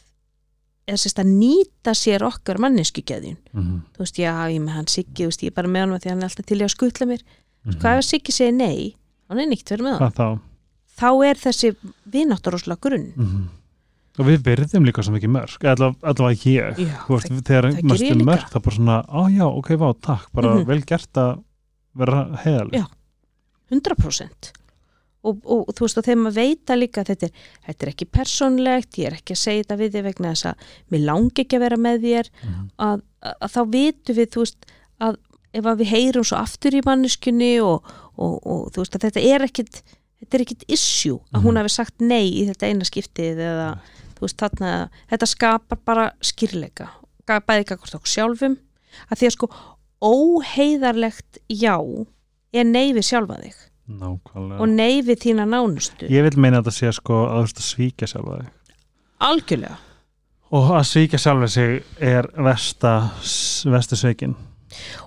eða sérst að nýta sér okkar manneskugeðin Mhm. þú veist, já, ég með hann Siggi, veist, ég er bara með hann því hann er alltaf til í að skutla mér Mhm. hvað ef Siggi segir nei, hann er nýtt verið með hann þá þá er þessi vináttur rosalega grunn Mhm. Og við verðum líka svo mikið mörg allavega, ég Já, veist, það- þegar það líka. mörg þá bara svona, á já, ok, vá, takk bara Mhm. vel gert að vera heiðaleg Já. 100% og, og, og þú veist og þegar maður veita líka þetta er, þetta er ekki persónlegt ég er ekki að segja þetta við þig vegna þess að mér langi ekki að vera með þér Mhm. að, að, að þá vitum við þú veist að ef að við heyrum svo aftur í manneskunni og, og, og þú veist að þetta er ekkit þetta er ekkit issue að hún Mhm. hafi sagt nei í þetta eina skiptið eða veist þarna, þetta skapar bara skýrleika, bæði ekki okkur sjálfum, að því að sko óheiðarlegt já er nei við sjálfa þig. Nákvæmlega. Og nei við þína nánustu. Ég vil meina að þetta sé sko að þú veist að svíkja sjálfa þig. Algjörlega. Og að svíkja sjálfa sig er versta versta sveikin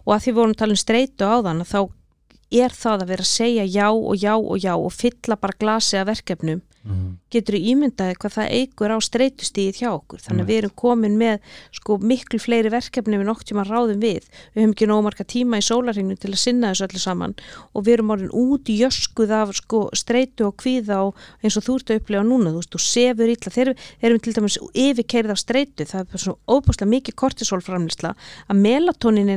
og að því við vorum tala um streitu á þann þá er það að vera að segja já og já og já og fylla bara glasi af verkefnum mm. getur þú ímyndaði hvað það eigur á streitustíð hjá okkur? Þannig að við erum komin með sko miklu fleiri verkefni við nokk tíma ráðum við. Við höfum ekki nóg marga tíma í sólarhingnu til að sinna þessu öllu saman og við erum orðin út í jöskuð af sko streitu og kvíða og eins og þú ert að upplega núna þú veist, þú sefur illa, þeir erum til dæmis yfirkeirð af streitu, það er bara svo óbúslega mikið kortisólframlisla að melatonin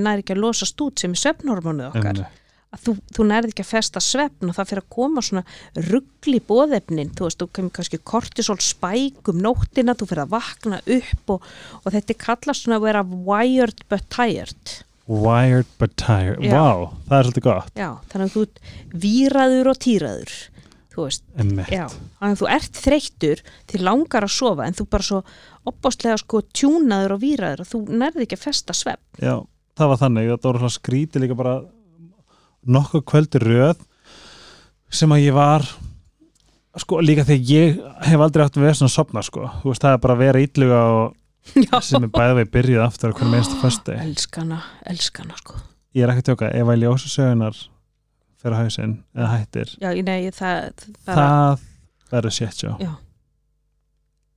að er þú, þú nærði ekki að festa svefn og það fyrir að koma svona ruggli bóðefnin, þú veist, þú kemur kannski kortisol spæk um nóttina, þú fyrir að vakna upp og, og þetta er kallast svona að vera wired but tired. Wired but tired. Já. wow, það er svolítið gott. Já, þannig að þú ert víraður og týraður þú veist, já þannig að þú ert þreyttur, þið langar að sofa en þú bara svo opbáslega sko tjúnaður og víraður og þú nærði ekki að festa svefn. Já, það var þannig, þetta voru svona skríti líka bara nokkuð kvöldi röð sem að ég var sko líka þegar ég hef aldrei átt að vera svona að sopna sko, þú veist það er bara að vera ítluga og já, sem er bæðið við byrjuð aftur að hvernig minnstu fösti elskana, elskana sko. Ég er ekki tjóka, ef að ljósa sögunar fyrir hausinn eða hættir já, nei, það, það, það verður sétt sjá Já.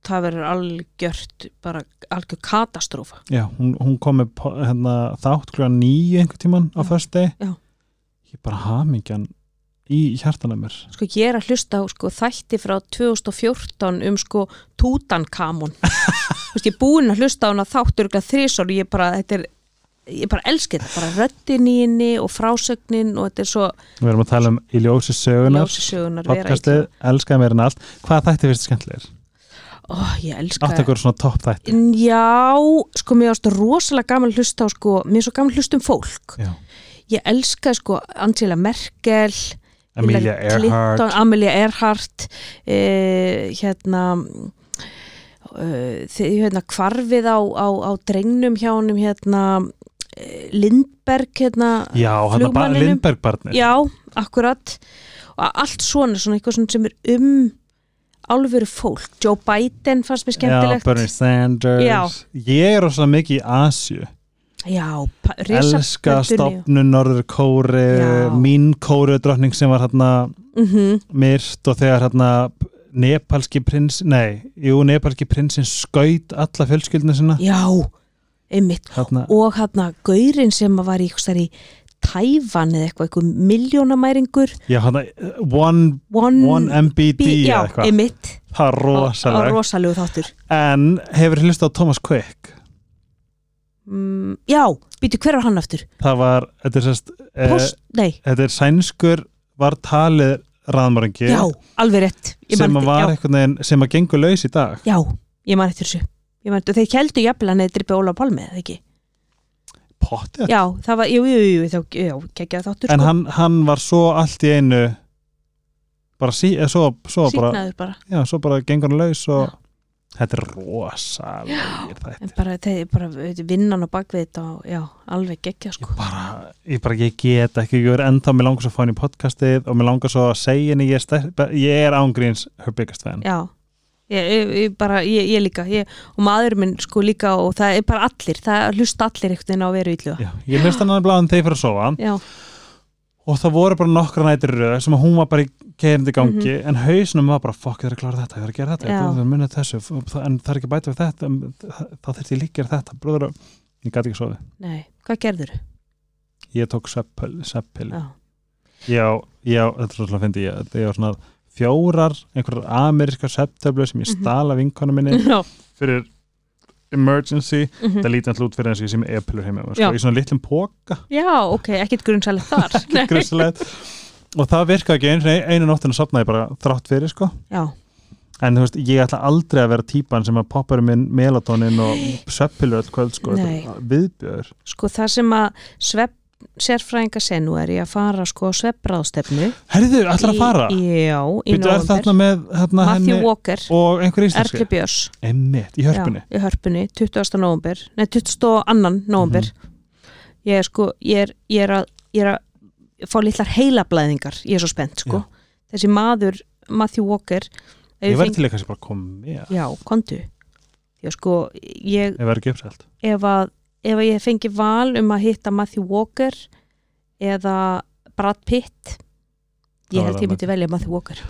það verður algjört bara algjör katastrófa. Já, hún, hún kom með hérna, þátt klúan nýju einhvern tíman á Já, fösti já. Ég bara hamingjan í hjartan af mér. Sko ég er að hlusta á sko þætti frá 2014 um sko Tutankhamon þú veist ég er búin að hlusta á hana þáttur þrísor og ég bara þetta er ég bara elski þetta, bara röddin í henni og frásögnin og þetta er svo Við erum að tala um í ljósi sögunar vera podcastið, elskaði mér en allt. Hvað þætti fyrst skemmtilegir? ó, ég elska Átt ekkur svona topp þætti? Já, sko mér ástu rosalega gaman að hlusta á sko, mér er svo gaman að hlusta um fólk. Já. Ég elska sko Angela Merkel Amelia Earhart. Amelia Earhart eh, hérna eh, þið, hérna kvarfið á, á, á drengnum hjá honum hérna eh, Lindberg hérna Já, er bara. Lindberg barnið. Já, akkurat. Og allt svona, svona eitthvað svona sem er um alvöru fólk. Joe Biden fannst mér skemmtilegt. Bernie Sanders. Já. Ég er rosa mikið í Asju já Elska risaplötunni. stopnun Norður Kóri. Mín Kóri drottning sem var hérna Mhm. myrt og þegar hérna nepalski prins, nei, jú, nepalski prinsin skaut alla fjölskyldinu sinna já, einmitt. Hérna, og hérna gaurin sem var í, í Tævan eða eitthvað, eitthvað miljónamæringur já, hérna one, One, one MBD Bí- já, eitthvað, einmitt. Það er rosalegu þáttur. En hefur hlust á Thomas Quick mm, já, býtu hver var hann aftur? það var, þetta er sérst eh, Post, nei, þetta er sænskur var talið raðmörðingi já, alveg rétt. Ég sem man að eftir- var já, eitthvað neginn, sem að gengur laus í dag. Já, ég man eftir þessu. Ég man, eftir- þeir keldu jafnvel hann eða drippi Óla Pálmi eða ekki? pottið, Já, það var, jú, jú, jú, þá, já, geggjaði þáttur en sko. hann, hann var svo allt í einu bara sí, eða svo, svo bara, síknaður bara. já, svo bara gengur hann laus og þetta er rosalegir en þættir. bara, þeir, bara vinnan á bakvið þetta og já, alveg geggja sko. bara, ég bara, ég get ekki ég er enda, mér langar svo að fá henni í podcastið og mér langar svo að segja henni, ég er, ég er ángríns her biggest fan. Já, ég, ég, ég bara ég, ég líka, ég, og maður minn sko líka og það er bara allir, það hlusta allir einhvern veginn á að vera yllu Já, ég hlust hann að bláðan þegar fyrir að sofa. Já, og það voru bara nokkra nætur í röð sem að hún var bara í keirindi gangi en hausnum var bara, fokk, ég þarf að klára þetta, ég þarf að gera þetta. Já. ég þarf að munna þessu, það- en það er ekki að bæta við þetta það- þá þurfti ég líka að þetta bróður, ég gæti ekki sofið, nei, hvað gerður? ég tók seppil, Já, já, þetta er svolítið að fyndi ég, ég var svona fjórar, einhverjar amerískar sepptöflu sem ég Mhm. stala vinkonu minni fyrir emergency, mhm. það lítið alltaf út fyrir eins og ég sem epilur heima, sko, í svona litlum póka já ok, ekkit grunnsalegt þar. Nei. grissilegt og það virkaði ekki einu, einu nóttinu sopnaði bara þrátt fyrir sko. Já, en þú veist, ég ætla aldrei að vera típan sem að poppar minn melatonin og sveppilur all kvöld sko, viðbjöður sko það sem að svepp sérfræðinga sé nú ég að fara sko sveppráðstefnu Herðu, ætlar að fara? í, já, í er með hérna, Matthew Walker, og íslenski? Björns í hörpunni Já, í hörpunni, 20. november Nei, 22. november Mhm. Ég er sko, ég er, ég er að ég er að fá litlar heilablæðingar ég er svo spennt sko Þessi maður, Matthew Walker Ég verði til eitthvað sem bara kom með Já, kontu Já, sko, ég, ef að ef ég fengi val um að hitta Matthew Walker eða Brad Pitt ég held ég myndi velja Matthew Walker.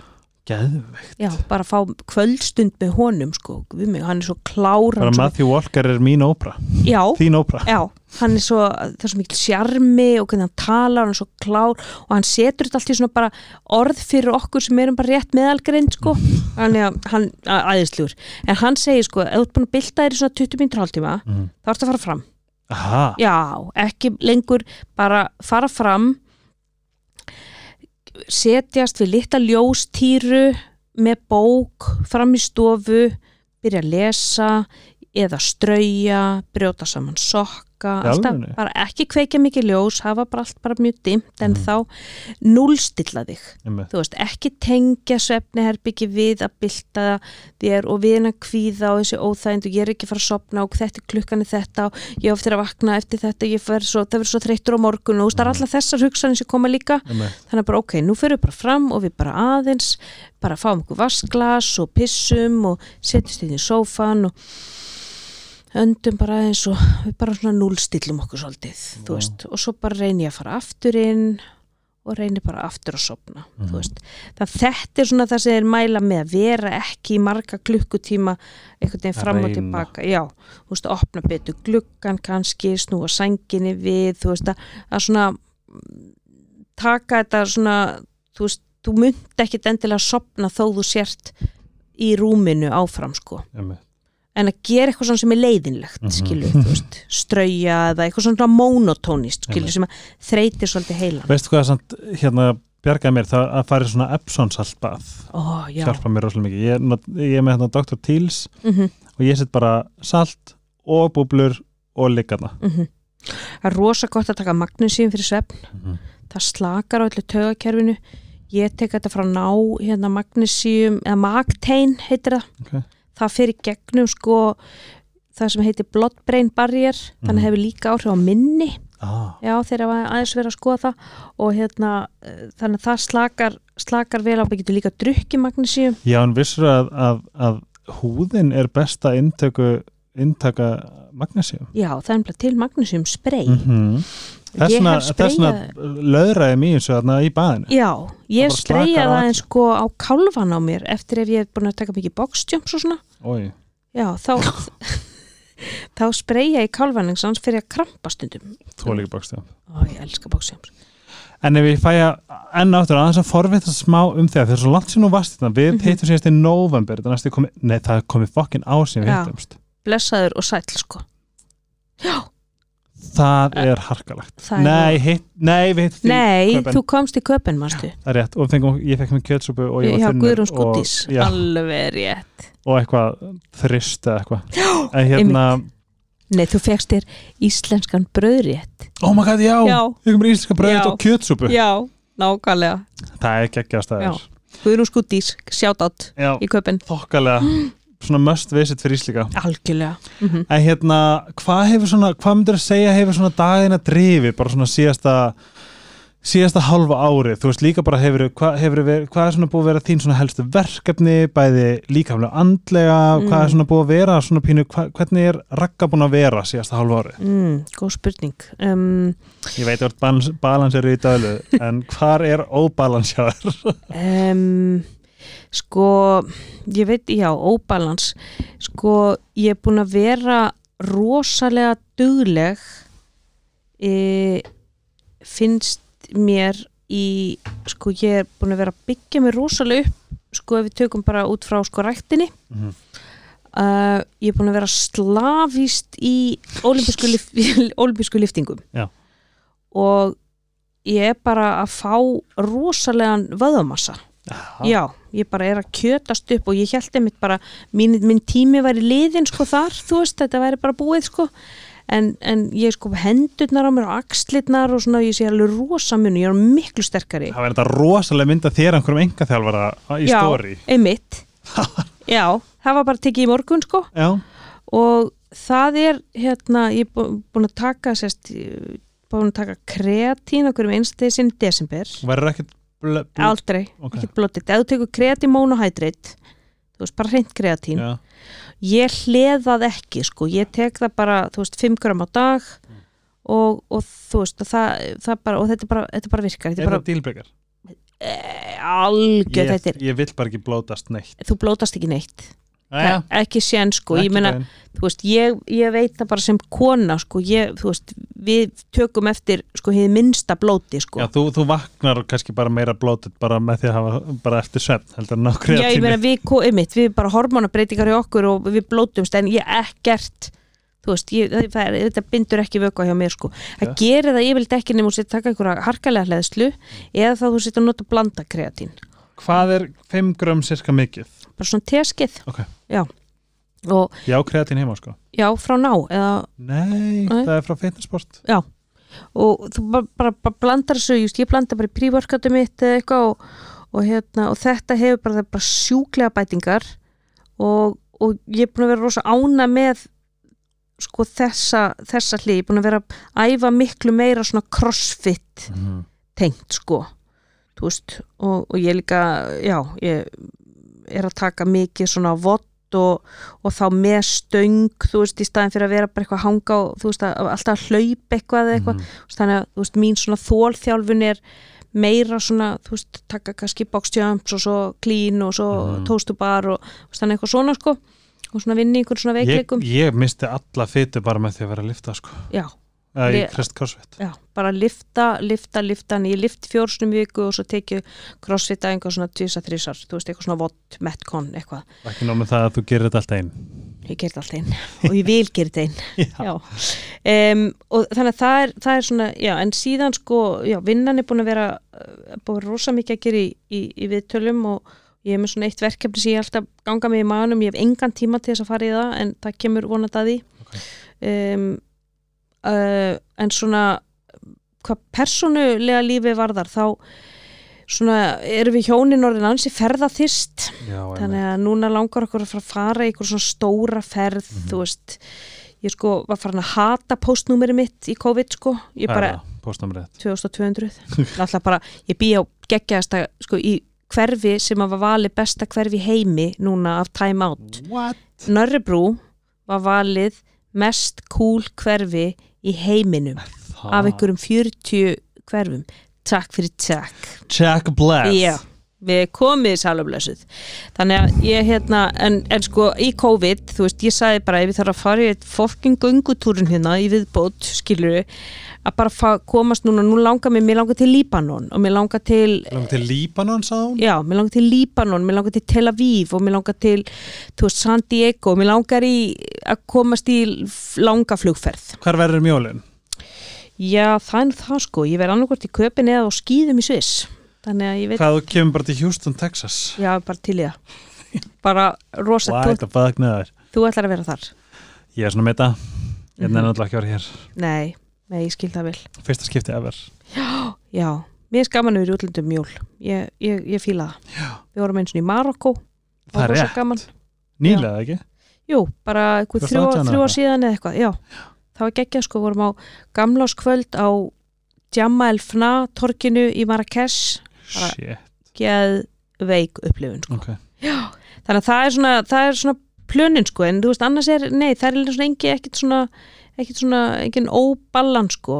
Geðveikt. Já, bara fá kvöldstund með honum sko, við mig, hann er svo klár Bara er svo, Matthew Walker er mín ópra Já, ópra Já, hann er svo, það er svo mikil sjarmi og hvernig hann talar, hann er svo klár og hann setur þetta allt í svona bara orð fyrir okkur sem erum bara rétt meðalgreind sko, þannig að hann aðeinsljúr, en hann segir sko ef þú ert búin að bylta þér í svona 20 mínútur hálftíma mm. þá ertu að fara fram, Aha, já, ekki lengur bara fara fram setjast við litla ljóstýru með bók fram í stofu byrja að lesa eða strauja, brjóta saman sokka, alltaf bara ekki kveikja mikið ljós, hafa bara allt bara mjög dimmt en Mhm. þá núlstilla þig einmitt þú veist, ekki tengja svefniherbyggi við að bylta þér og við hennar kvíða og þessi óþægind og ég er ekki fara að sopna og þetta er klukkan er þetta og ég á eftir að vakna eftir þetta svo, það verður svo þreyttur á morgun og þú veist, það er Mhm. allar þessar hugsanir sem koma líka einmitt. þannig að bara ok, nú fyrir við bara fram og við bara aðeins bara fáum okkur vasklas og pissum og setjumst inn í sófan og öndum bara aðeins og við bara svona núlstillum okkur svolítið, veist. Og svo bara reyni ég að fara aftur inn og reyni bara aftur að sopna veist, það þetta er svona það sem er mæla með að vera ekki í marga klukkutíma einhvern veginn Að fram og tilbaka. Já, þú veist, að opna betur gluggan kannski, snúa sænginni við þú veist, að, að svona mm, taka þetta svona þú veist, þú munt ekkit endilega sopna þó þú sért í rúminu áfram sko. Einmitt. En að gera eitthvað sem er leiðinlegt Mhm. skilu, þú veist, strauja eða eitthvað svona monotónist, skilu, Einmitt. sem þreytir svolítið heilan Veistu hvað samt, hérna bjargaði mér það að fara í svona Epson saltbað ó, já, hjálpa mér rosalega mikið ég ég er með hérna Dr. Teals mhm og ég set bara salt og búblur og liggarna Mhm. Það er rosa gott að taka magnusíum fyrir svefn, það slakar á öllu taugakerfinu. Ég tek þetta frá ná, hérna magnusíum, eða magtein heitir það. Ok. Það fyrir gegnum sko það sem heitir blood-brain barrier, þannig Mhm. hefur líka áhrif á minni. ah, Já, hafa aðeins verið að skoða það og hérna, eh, þannig að það slakar, slakar vel á, getum líka drukki magnusíum. Já, en vissur að, að, að húðin er besta inntöku inntaka magnesium Já, það er nefnilega til magnusíum spray. mm -hmm. Þessna, þessna löðraði mér eins og þarna í baðinu Já, ég bara slakar spreyja á það öllu. eins sko á kálfan á mér eftir ef ég er búin að taka mikið boxjumps og svona. Ói, Já, þá þá spreyja ég kálfaningsans fyrir að krampa stundum. tvo líka bakstjá Ó, ég elska boxjumps. En ef ég fæ að enn áttur aðeins að forvita smá um þegar, þegar svo langt sem nú þetta, við mm heitum síðast í november, komið, nei það er komið fokkin á sem við heitumst. Blessaður og sæll sko. Já, Það er harkalagt. Það er nei, heit, nei, við heitum nei, þú komst í köpen, manstu. Það er rétt, og fengum, ég fekk mér kjötsúpu og ég var þunnur Guðrún og, já, Alveg rétt. og eitthvað þrist eða eitthvað. En hérna, Nei, þú fegst þér íslenskan bröðrétt. oh my god, já, Já. við komum í íslenska bröð Já. og kjötsúpu. Já, nákvæmlega. Það er geggjast aðeins. Guðrún Skútís, sjátt átt í köpinn þokkalega svona must visit fyrir Íslíka Algjörlega mm En hérna, hvað hefur svona, hvað myndir að segja hefur svona dagina drifi, bara svona síðasta síðasta halva árið, þú veist líka bara hefur, hvað, hefur verið, hvað er svona búið að vera þín svona helstu verkefni, bæði líkamlega andlega, hvað er Mm. svona búið að vera svona pínu, hva, hvernig er rakka búin að vera síðasta halva árið? mm, Góð spurning um, Ég veit að balans, eru í dölu, en hvar er óbalans hjá þér? um, Sko ég veit, já, óbalans. Sko, ég er búin að vera rosalega dugleg e, finnst mér í, sko, ég er búin að vera að byggja mér rosalega upp sko, ef við tökum bara út frá sko ræktinni. Mhm. uh, ég er búin að vera slavist í olimpísku, lif, olimpísku liftingum Já. og ég er bara að fá rosalegan vöðamassa já, ég bara er að kjötast upp og ég held einmitt bara mín, minn tími væri liðin sko þar þú veist, þetta væri bara búið sko en, en ég sko hendurnar á mér og axlirnar og svona ég sé alveg rosa mun ég er miklu sterkari Það verður þetta rosalega mynda þér einhverjum enga þjálfara í Já. stóri. einmitt já, það var bara tekið í morgun sko Já. og það er hérna, ég er bú- búin að taka sérst, búin að taka kreatín okkur um einstæði sinni desember Verður ekkert bl bl aldrei, Ok. ekkert blótið ef þú tekur kreatín monohydrate þú veist, bara hreint kreatín Já. ég hleð það ekki, sko ég tek það bara, þú veist, 5 gram á dag og, og þú veist og það, það bara, og þetta bara, þetta bara virkar þetta Er bara það dílbyggar? e, algjör, þetta er ég vill bara ekki blótast neitt. þú blótast ekki neitt Jæja. ekki sén, sko, Ekki ég meina veist, ég, ég veit það bara sem kona sko, ég, veist, við tökum eftir sko, minnsta blóti sko. Já, þú, þú vaknar kannski bara meira blótið bara með því að hafa bara eftir svefn heldur en á Já, ég kreatíni. meina við, einmitt, við bara hormonabreitingar í okkur og við blótumst en ég ekkert veist, ég, það þetta bindur ekki vöku hjá mér sko, það Já. gerir það yfirleitt ekki nema þú setja taka einhverja harkalega hlæðslu eða þá þú setja að nota blanda kreatín Hvað er 5 grömm sirka mikið? bara svona teskið Ok. já, og Já, kreatín heima sko. já, frá ná eða, Nei, Nei. það er frá fitnessport. og þú bara, bara, bara blandar þessu, just, ég blanda bara í prívorkatu mitt eða eitthvað og, og, hérna, og þetta hefur bara, bara sjúklega bætingar og, og ég er búin að vera rosa ána með sko þessa, þessa hlið, ég er búin að vera að æfa miklu meira svona crossfit Mm. tengt sko þú veist, og, og ég líka já, ég er að taka mikið svona vott og, og þá með stöng þú veist, í staðin fyrir að vera bara eitthvað að hanga og þú veist, að, alltaf að hlaupa eitthvað eða eitthvað. Þú veist, þannig að þú veist, mín svona þólþjálfun er meira svona, þú veist, taka kannski box jumps og svo clean og svo Mhm. toast to bar og þannig eitthvað svona sko og svona vinni einhvern svona Ég, veikleikum ég misti alla fytu bara með því að vera að lifta sko. já, Í Ég- krist crossfit. já, bara lifta, lifta, lifta en ég lift fjórsnum viku og svo tekju crossfit að einhver svona tvísa þrísar þú veist, eitthvað svona vott, metcon, eitthvað Ekki nóg með það að þú gerir þetta alltaf einn. ég gerði allt einn og ég vil gera þetta einn Já. já. Um, og þannig að það er, það er svona já, en síðan sko, já, vinnan er búin að vera uh, búin rosa mikið að gera í, í, í viðtölum og ég hef með svona eitt verkefni sem ég alltaf ganga mig í maðunum, ég hef engan tíma til þess að fara í það en það kemur vonandi að því um, uh, en svona hvað persónulega lífi varðar þá svona erum við hjónin orðin ansi ferðaþist Já, þannig að núna langar okkur að fara fara í eitthvað svona stóra ferð Mhm. þú veist, ég sko var farin að hata postnúmeri mitt í COVID sko. Ég bara, Póstamrið. 2200 alltaf bara, ég bý á geggjaðasta sko í hverfi sem að var valið besta hverfi heimi núna af Time Out? Nörrebrú var valið mest cool hverfi í heiminum af einhverjum 40 hverfum. Takk fyrir takk. Jack Bless. Já, við komið sálumlösuð þannig að ég hérna en, en sko í COVID, þú veist, ég sagði bara ef ég þarf að fara í eitt fokking göngutúrin hérna í viðbót, skilur að bara komast núna, nú langar mér mér langar til Líbanon og mér langar til Langar til Líbanon, sá hún? já, mér langar til Líbanon, mér langar til Tel Aviv og mér langar til, þú veist, San Diego. Mér langar í að komast í langa flugferð. Hvar verður mjólin? já, það er það sko, ég verð annarkvort í köpinn eða á skýðum í Sviss þannig að ég veit, Hvað þú kemur bara til Houston, Texas? já, bara til í það bara rosa, What þú, ætlar að vera þar Ég er svona með þetta. Ég er Mhm. náttúrulega ekki að vera hér. nei, nei, ég skil það vel Fyrsta skipti ever. já, mér er gaman að vera útlöndum mjól ég, ég, ég fíla það Já. við vorum eins og í Marokko Það er rétt. gaman. Nýlega ekki? jú, bara eitthvað þrjú, ár síðan eða eitthvað já, það var geggjað sko, vorum á gamláskvöld á Djamma El Fna torkinu í Marrakesh geð veik upplifun sko. ok. Þannig að það er svona, það er svona plönin sko, en þú veist, annars er, nei, það er svona engi ekkit svona, ekkit svona engin óballan sko,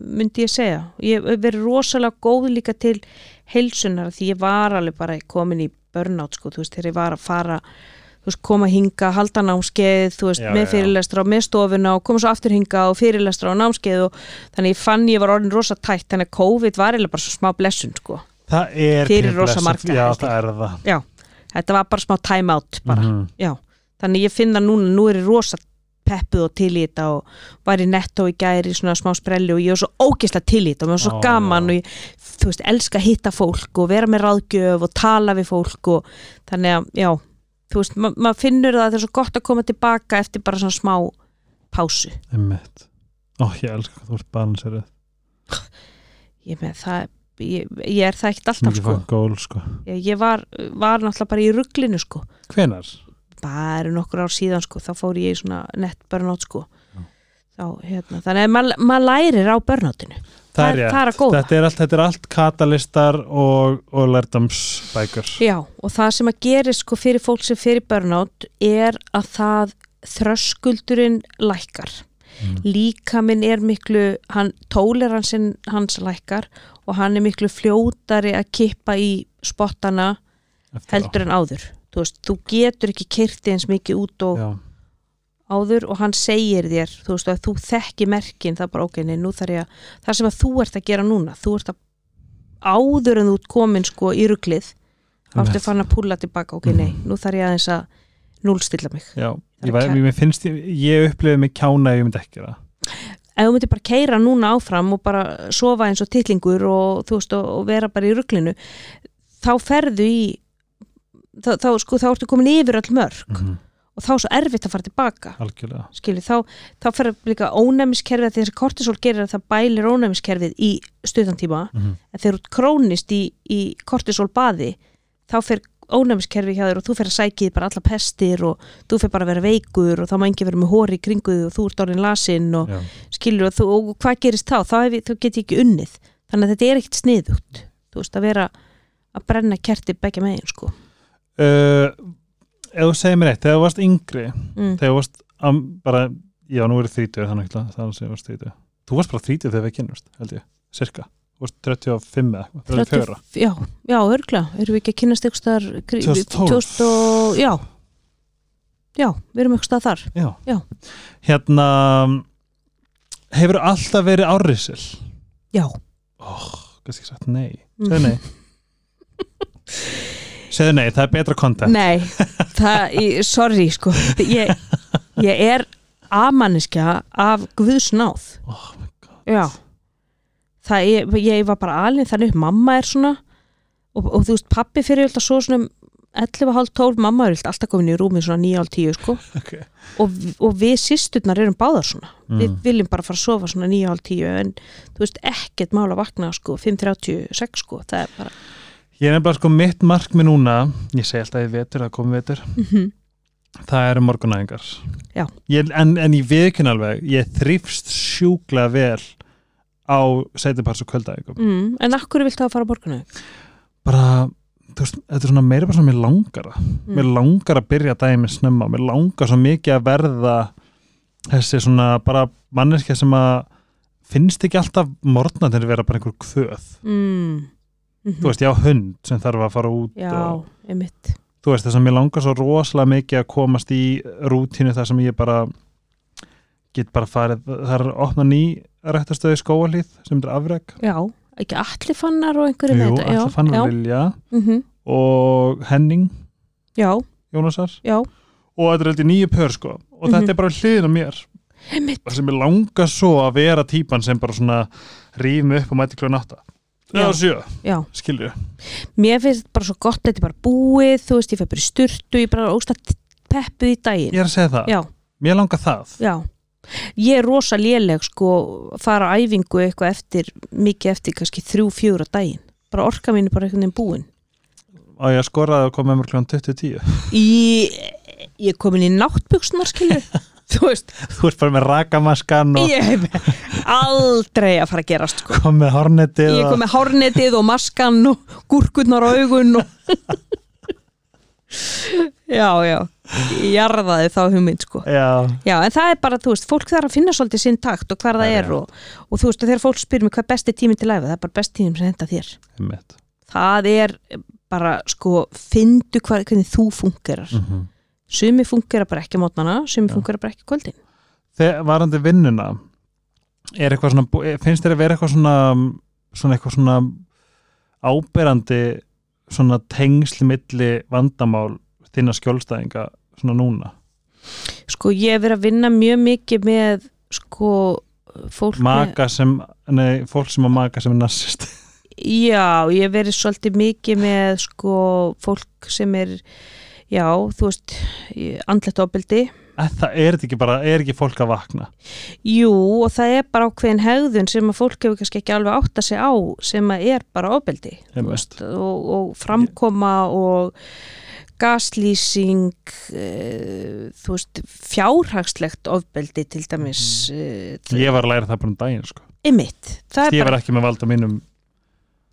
myndi ég segja. Ég hef verið rosalega góð líka til heilsunar því ég var alveg bara komin í burnout sko, þú veist, þegar ég var að fara þú veist, koma hinga, halda námskeið þú veist, Já, með já. fyrirlestra og með stofuna og koma svo aftur hinga og fyrirlestra og námskeið og þannig ég fann ég var orðin rosa tætt þannig að COVID var eiginlega bara svo smá blessun sko Það er Fyrir rosa marga, Já, það er það. Já, þetta var bara smá time out bara, Mhm. já, þannig ég finna núna nú er ég rosa peppuð og til í þetta og var í netto í gæri svona smá sprelli og ég var svo ógeðslega til í þetta og mér var svo Ó, gaman og ég, þú veist, elska að hitta fólk og vera með ráðgjöf og tala við fólk og þannig að, já þú veist, ma maður finnur það að það er svo gott að koma tilbaka eftir bara svona smá pásu. Einmitt. Ó, ég elska hvað þú ert balanserið ég með það ég, ég er það ekkert alltaf sko. gól, sko. Ég, ég var, var náttúrulega bara í rugglinu sko. Hvenar? bara nokkur ár síðan sko, þá fór ég í svona nett burnout sko. Þá, hérna, þannig að maður mað lærir á burnoutinu. Það það rétt. er að góða. Þetta er allt, þetta er allt katalistar og, og lærdamsbækur Já, og það sem að gera sko fyrir fólk sem fyrir burnout er að það þröskuldurinn lækkar Mm. líka minn er miklu hann, tóleransinn hans lækkar og hann er miklu fljótari að kippa í spottana Eftir heldur en áður þú, veist, þú getur ekki kyrti eins mikið út og Já, áður og hann segir þér þú veist þú þekki merkin það bara ok, nei, nú þarf ég að það sem þú ert að gera núna, þú ert að áður en þú ert komin sko í ertu Einmitt. fann að púla tilbaka ok, nei, nú þarf ég aðeins að núlstilla mig já. Það Ég, var, mér finnst, ég, ég upplifði mig kjána ef ég myndi ekki gera ef þú myndir bara keira núna áfram og bara sofa eins og titlingur og þú veist og, og vera bara í ruglinu þá ferðu í þá, þá sko þá ertu komin yfir öll mörg mm -hmm. og þá er svo erfitt að fara tilbaka Algjörlega skilji, þá, þá fer líka ónæmiskerfið að þessi kortisol gerir að það bælir ónæmiskerfið í stuðan tíma mm -hmm. en þegar þú krónist í, í kortisol baði þá fer ónæmiskerfið hjá þér og þú fer að sækið bara alla pestir og þú fer bara að vera veikur og þá má engi vera með hóri í kringuðu og þú ert orðin lasinn og Já, skilur og, þú, og hvað gerist þá? Þá, hef, þá get ég ekki unnið. Þannig að þetta er ekkert sniðugt. Þú veist að vera að brenna kerti begja megin sko. Uh, ef þú segir mér eitt, þegar þú varst yngri mm. þegar þú varst um, bara, já nú er þrítið þannig ekki, það er að segja þú varst þrítið þú varst bara þrítið þegar við kynnumst, held ég, cirka 35 eða eitthvað, 34 já, já, örgla, erum við ekki að kynast eitthvað staðar 2012. og, já. Já, við erum eitthvað þar. Já. Já. hérna hefur alltaf verið árrisil já, oh, kannski sagt nei, Mm. segðu nei. Segðu nei, það er betra content. Nei það, ég- sorry sko. Ég, ég er amanniska af Guðsnáð oh my god. Já það, ég, ég var bara alveg þannig upp. Mamma er svona. Og, og þú veist pappi fyrir alltaf svo svona 11.30 mamma er alltaf komin í rúmið svona 9.30 sko. Okay. og, og við sýsturnar erum báðar svona. Við mm. viljum bara fara að sofa svona 9.30 en þú veist ekkert mál að vakna sko 5.36 sko. Það er bara ég er nefnilega sko mitt markmið núna ég segi alltaf í vetur, það komið vetur mm það eru morgunæðingar. Já. ég, en, en ég viðkynna alveg ég þrýfst sjúklega vel á setjupars og kvöldæðingum mm, en akkur viltu að fara á borgunu bara, þú veist, þetta er svona meira bara svona mér langar það, Mm. mér langar að byrja daginn með snemma, mér langar svo mikið að verða þessi svona bara manneskja sem að finnst ekki alltaf morgna til að vera bara einhver kvöð mm. mm þú veist, ég á hund sem þarf að fara út já, og einmitt þú veist, þess að mér langar svo rosalega mikið að komast í rútínu þar sem ég bara get bara farið, það að opna ný rættastöði skóalíð sem er afreg já, ekki allir fannar og einhverju Jú, með þetta alltaf fann já, að vilja mm og Henning. Já, Jónasar. Já, og þetta er heldur nýju pör sko. Og Mhm. þetta er bara hliðin á mér. Einmitt. Það sem ég langar svo að vera típan sem bara svona rýf mig upp og mæti kljóðan átta. Já. sjö, já, skilju mér finnst bara svo gott þetta er bara búið, þú veist, ég fyrir bara í sturtu ég er bara óstætt peppuð í daginn. Ég er að segja það, já, mér langar það. Já, ég er rosa léleg sko fara æfingu eitthvað eftir mikið eftir kannski þrjú, á daginn. Bara orka mín er bara einhvern veginn búin. Og ég skoraði að koma mér kljóðan 20.10 í, ég er komin í náttbuxnar skilur þú veist, þú ert bara með rakamaskan og ég hef aldrei að fara að gerast sko. kom með hornetið ég kom með hárnetið og maskan og gúrkurnar á augun og já, já. ég jarðaði þá hugmynd sko já, Já, en það er bara, þú veist, fólk þarf að finna svolítið sinn takt og hver það Það er er og, og þú veist, þegar fólk spyrir mig hvað er besti tíminn til æfa, það er bara besti tíminn sem henda þér. einmitt. Það er bara, sko, findu hvað, hvernig þú fungerar. Mhm. Sumi fungerar bara ekki á mótnana, sumi Já. fungerar bara ekki kvöldin. þegar varandi vinnuna er eitthvað svona finnst þér að vera eitthvað svona svona eitthvað svona áberandi svona tengsl milli vandamál þinna skjólstæðinga svona núna? Sko, ég hef verið að vinna mjög mikið með, sko, fólk maka sem, nei, fólk sem að maka sem er narsist. Með... Já, ég hef verið svolítið mikið með, sko, fólk sem er, já, þú veist, andlegt ofbeldi. það er ekki bara, er ekki fólk að vakna? Jú, og það er bara ákveðin hegðun sem að fólk hefur kannski ekki alveg átt að sig á sem að er bara veist, og, og framkoma og gaslýsing uh, þú veist fjárhagslegt ofbeldi til dæmis uh, ég var að læra það bara um daginn sko. er ég var bara ekki með valda mínum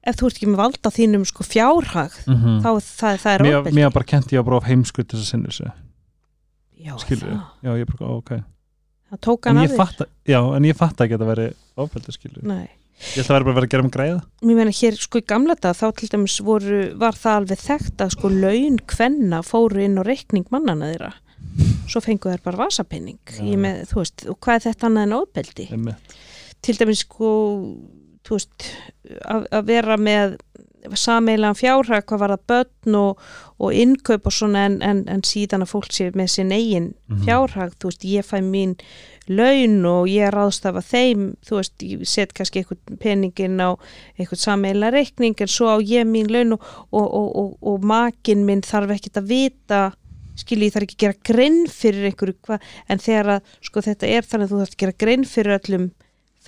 ef þú ert ekki með valda þínum sko fjárhag mm þá það, það er mér, ofbeldi. mér bara kent ég að brófa heimsku til þess að sinni þessu. Já, skilur það, já, ég bara, ok. Það tók hann af þér. fatta, já, en ég fatta ekki að það veri ofbeldi skilur Nei ég ætla að vera bara að vera að gera mig greiða Mér meina hér sko í gamla dag þá til dæmis voru, var það alveg þekkt að sko laun kvenna fóru inn á reikning mannana þeirra svo fengu þær bara vasapenning. Ég með, þú veist, og hvað er þetta annað en Einmitt. til dæmis sko þú veist, að, að vera með sameilan fjárhag hvað var það börn og, og innkaup og svona en, en, en síðan að fólk sé með sinn eigin Mhm. fjárhag, þú veist, ég fæ mín laun og ég ráðstafa þeim þú veist, ég set kannski eitthvað peningin á eitthvað sameila reikning en svo á ég mín laun og, og, og, og, makin minn þarf ekkert að vita skilji, þarf ekki að gera grein fyrir einhverju hvað, en þegar að sko þetta er þannig að þú þarf að gera grein fyrir öllum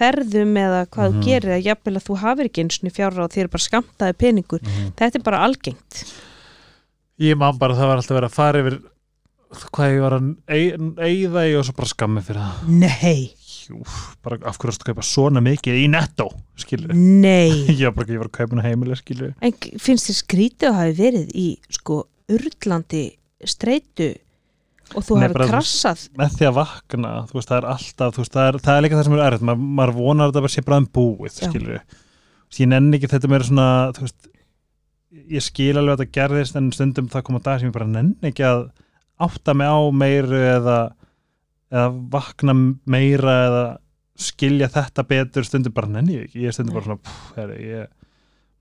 ferðum eða hvað Mhm. þú gerir að jafnvel að þú hafir ekki eins og fjárra og þér er bara skamtaði peningur Mhm. þetta er bara algengt ég man bara að það var alltaf verið að fara yfir hvað ég var að eigða í og svo bara skammi fyrir það. Nei, Jú, bara af hverju ertu að kaupa svona mikið í netto skilur nei. Ég var bara ekki, ég var að kaupa hana heimilega skilur En finnst þér skrítið að hafi verið í sko urlandi streitu og þú þú- krassað? með því að vakna, þú veist, það er alltaf veist, það er, það er líka það sem er erfitt, maður, maður vonar að þetta bara sé bráðum búið, Já. skilur ég nenni ekki þetta meira svona veist, ég skil alveg að þetta gerðist en stundum það koma dag sem ég bara nenni ekki að átta mig á meiru eða, eða vakna meira eða skilja þetta betur stundum bara nenni ég ekki, ég stundum bara svona pff, herri, ég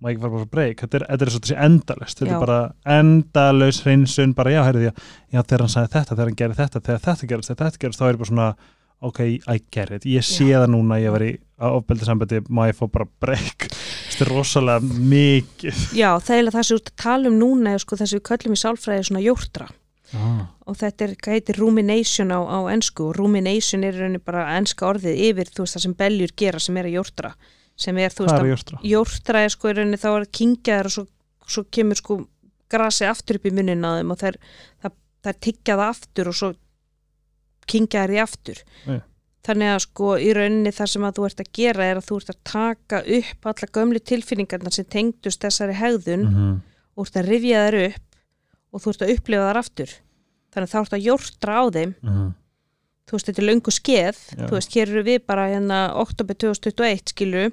má ekki fara bara að breyk þetta er, þetta er svo þessi endalaust. Þetta er bara endalaus hreinsun bara já, heyrðu, já, já, þegar hann sagði þetta, þegar hann gerði þetta þegar þetta gerist, þegar þetta gerist, þá er ég bara svona ok, I get it, ég sé Já. það núna ég var í ofbeldisambandi, má ég fá bara breyk, þetta er rosalega mikið. Já, það er það sem þú ert að tala um núna sko þess að við köllum í sálfræði svona jórtra ah. og þetta er, hvað heitir rumination á, á ensku og rumination er rauninni bara enska orðið yfir þú veist það sem beljur gera sem er að jórtra sem er þú veist að jórtra? jórtra er sko rauninni þá er að kingja þær og svo, svo kemur sko grasi aftur upp í munnin á þeim og þær, það, það það aftur og svo kingja þær í aftur Nei. þannig að sko í rauninni það sem að þú ert að gera er að þú ert að taka upp alla gömlu tilfinningarna sem tengdust þessari hegðun Mm -hmm. og ert að rifja þær upp og þú ert að upplifa þær aftur. Þannig að þá ert að jórtra á þeim. Þú veist, þetta er löngu skeð. Já. þú veist, hér eru við bara hérna oktober 2021, skilur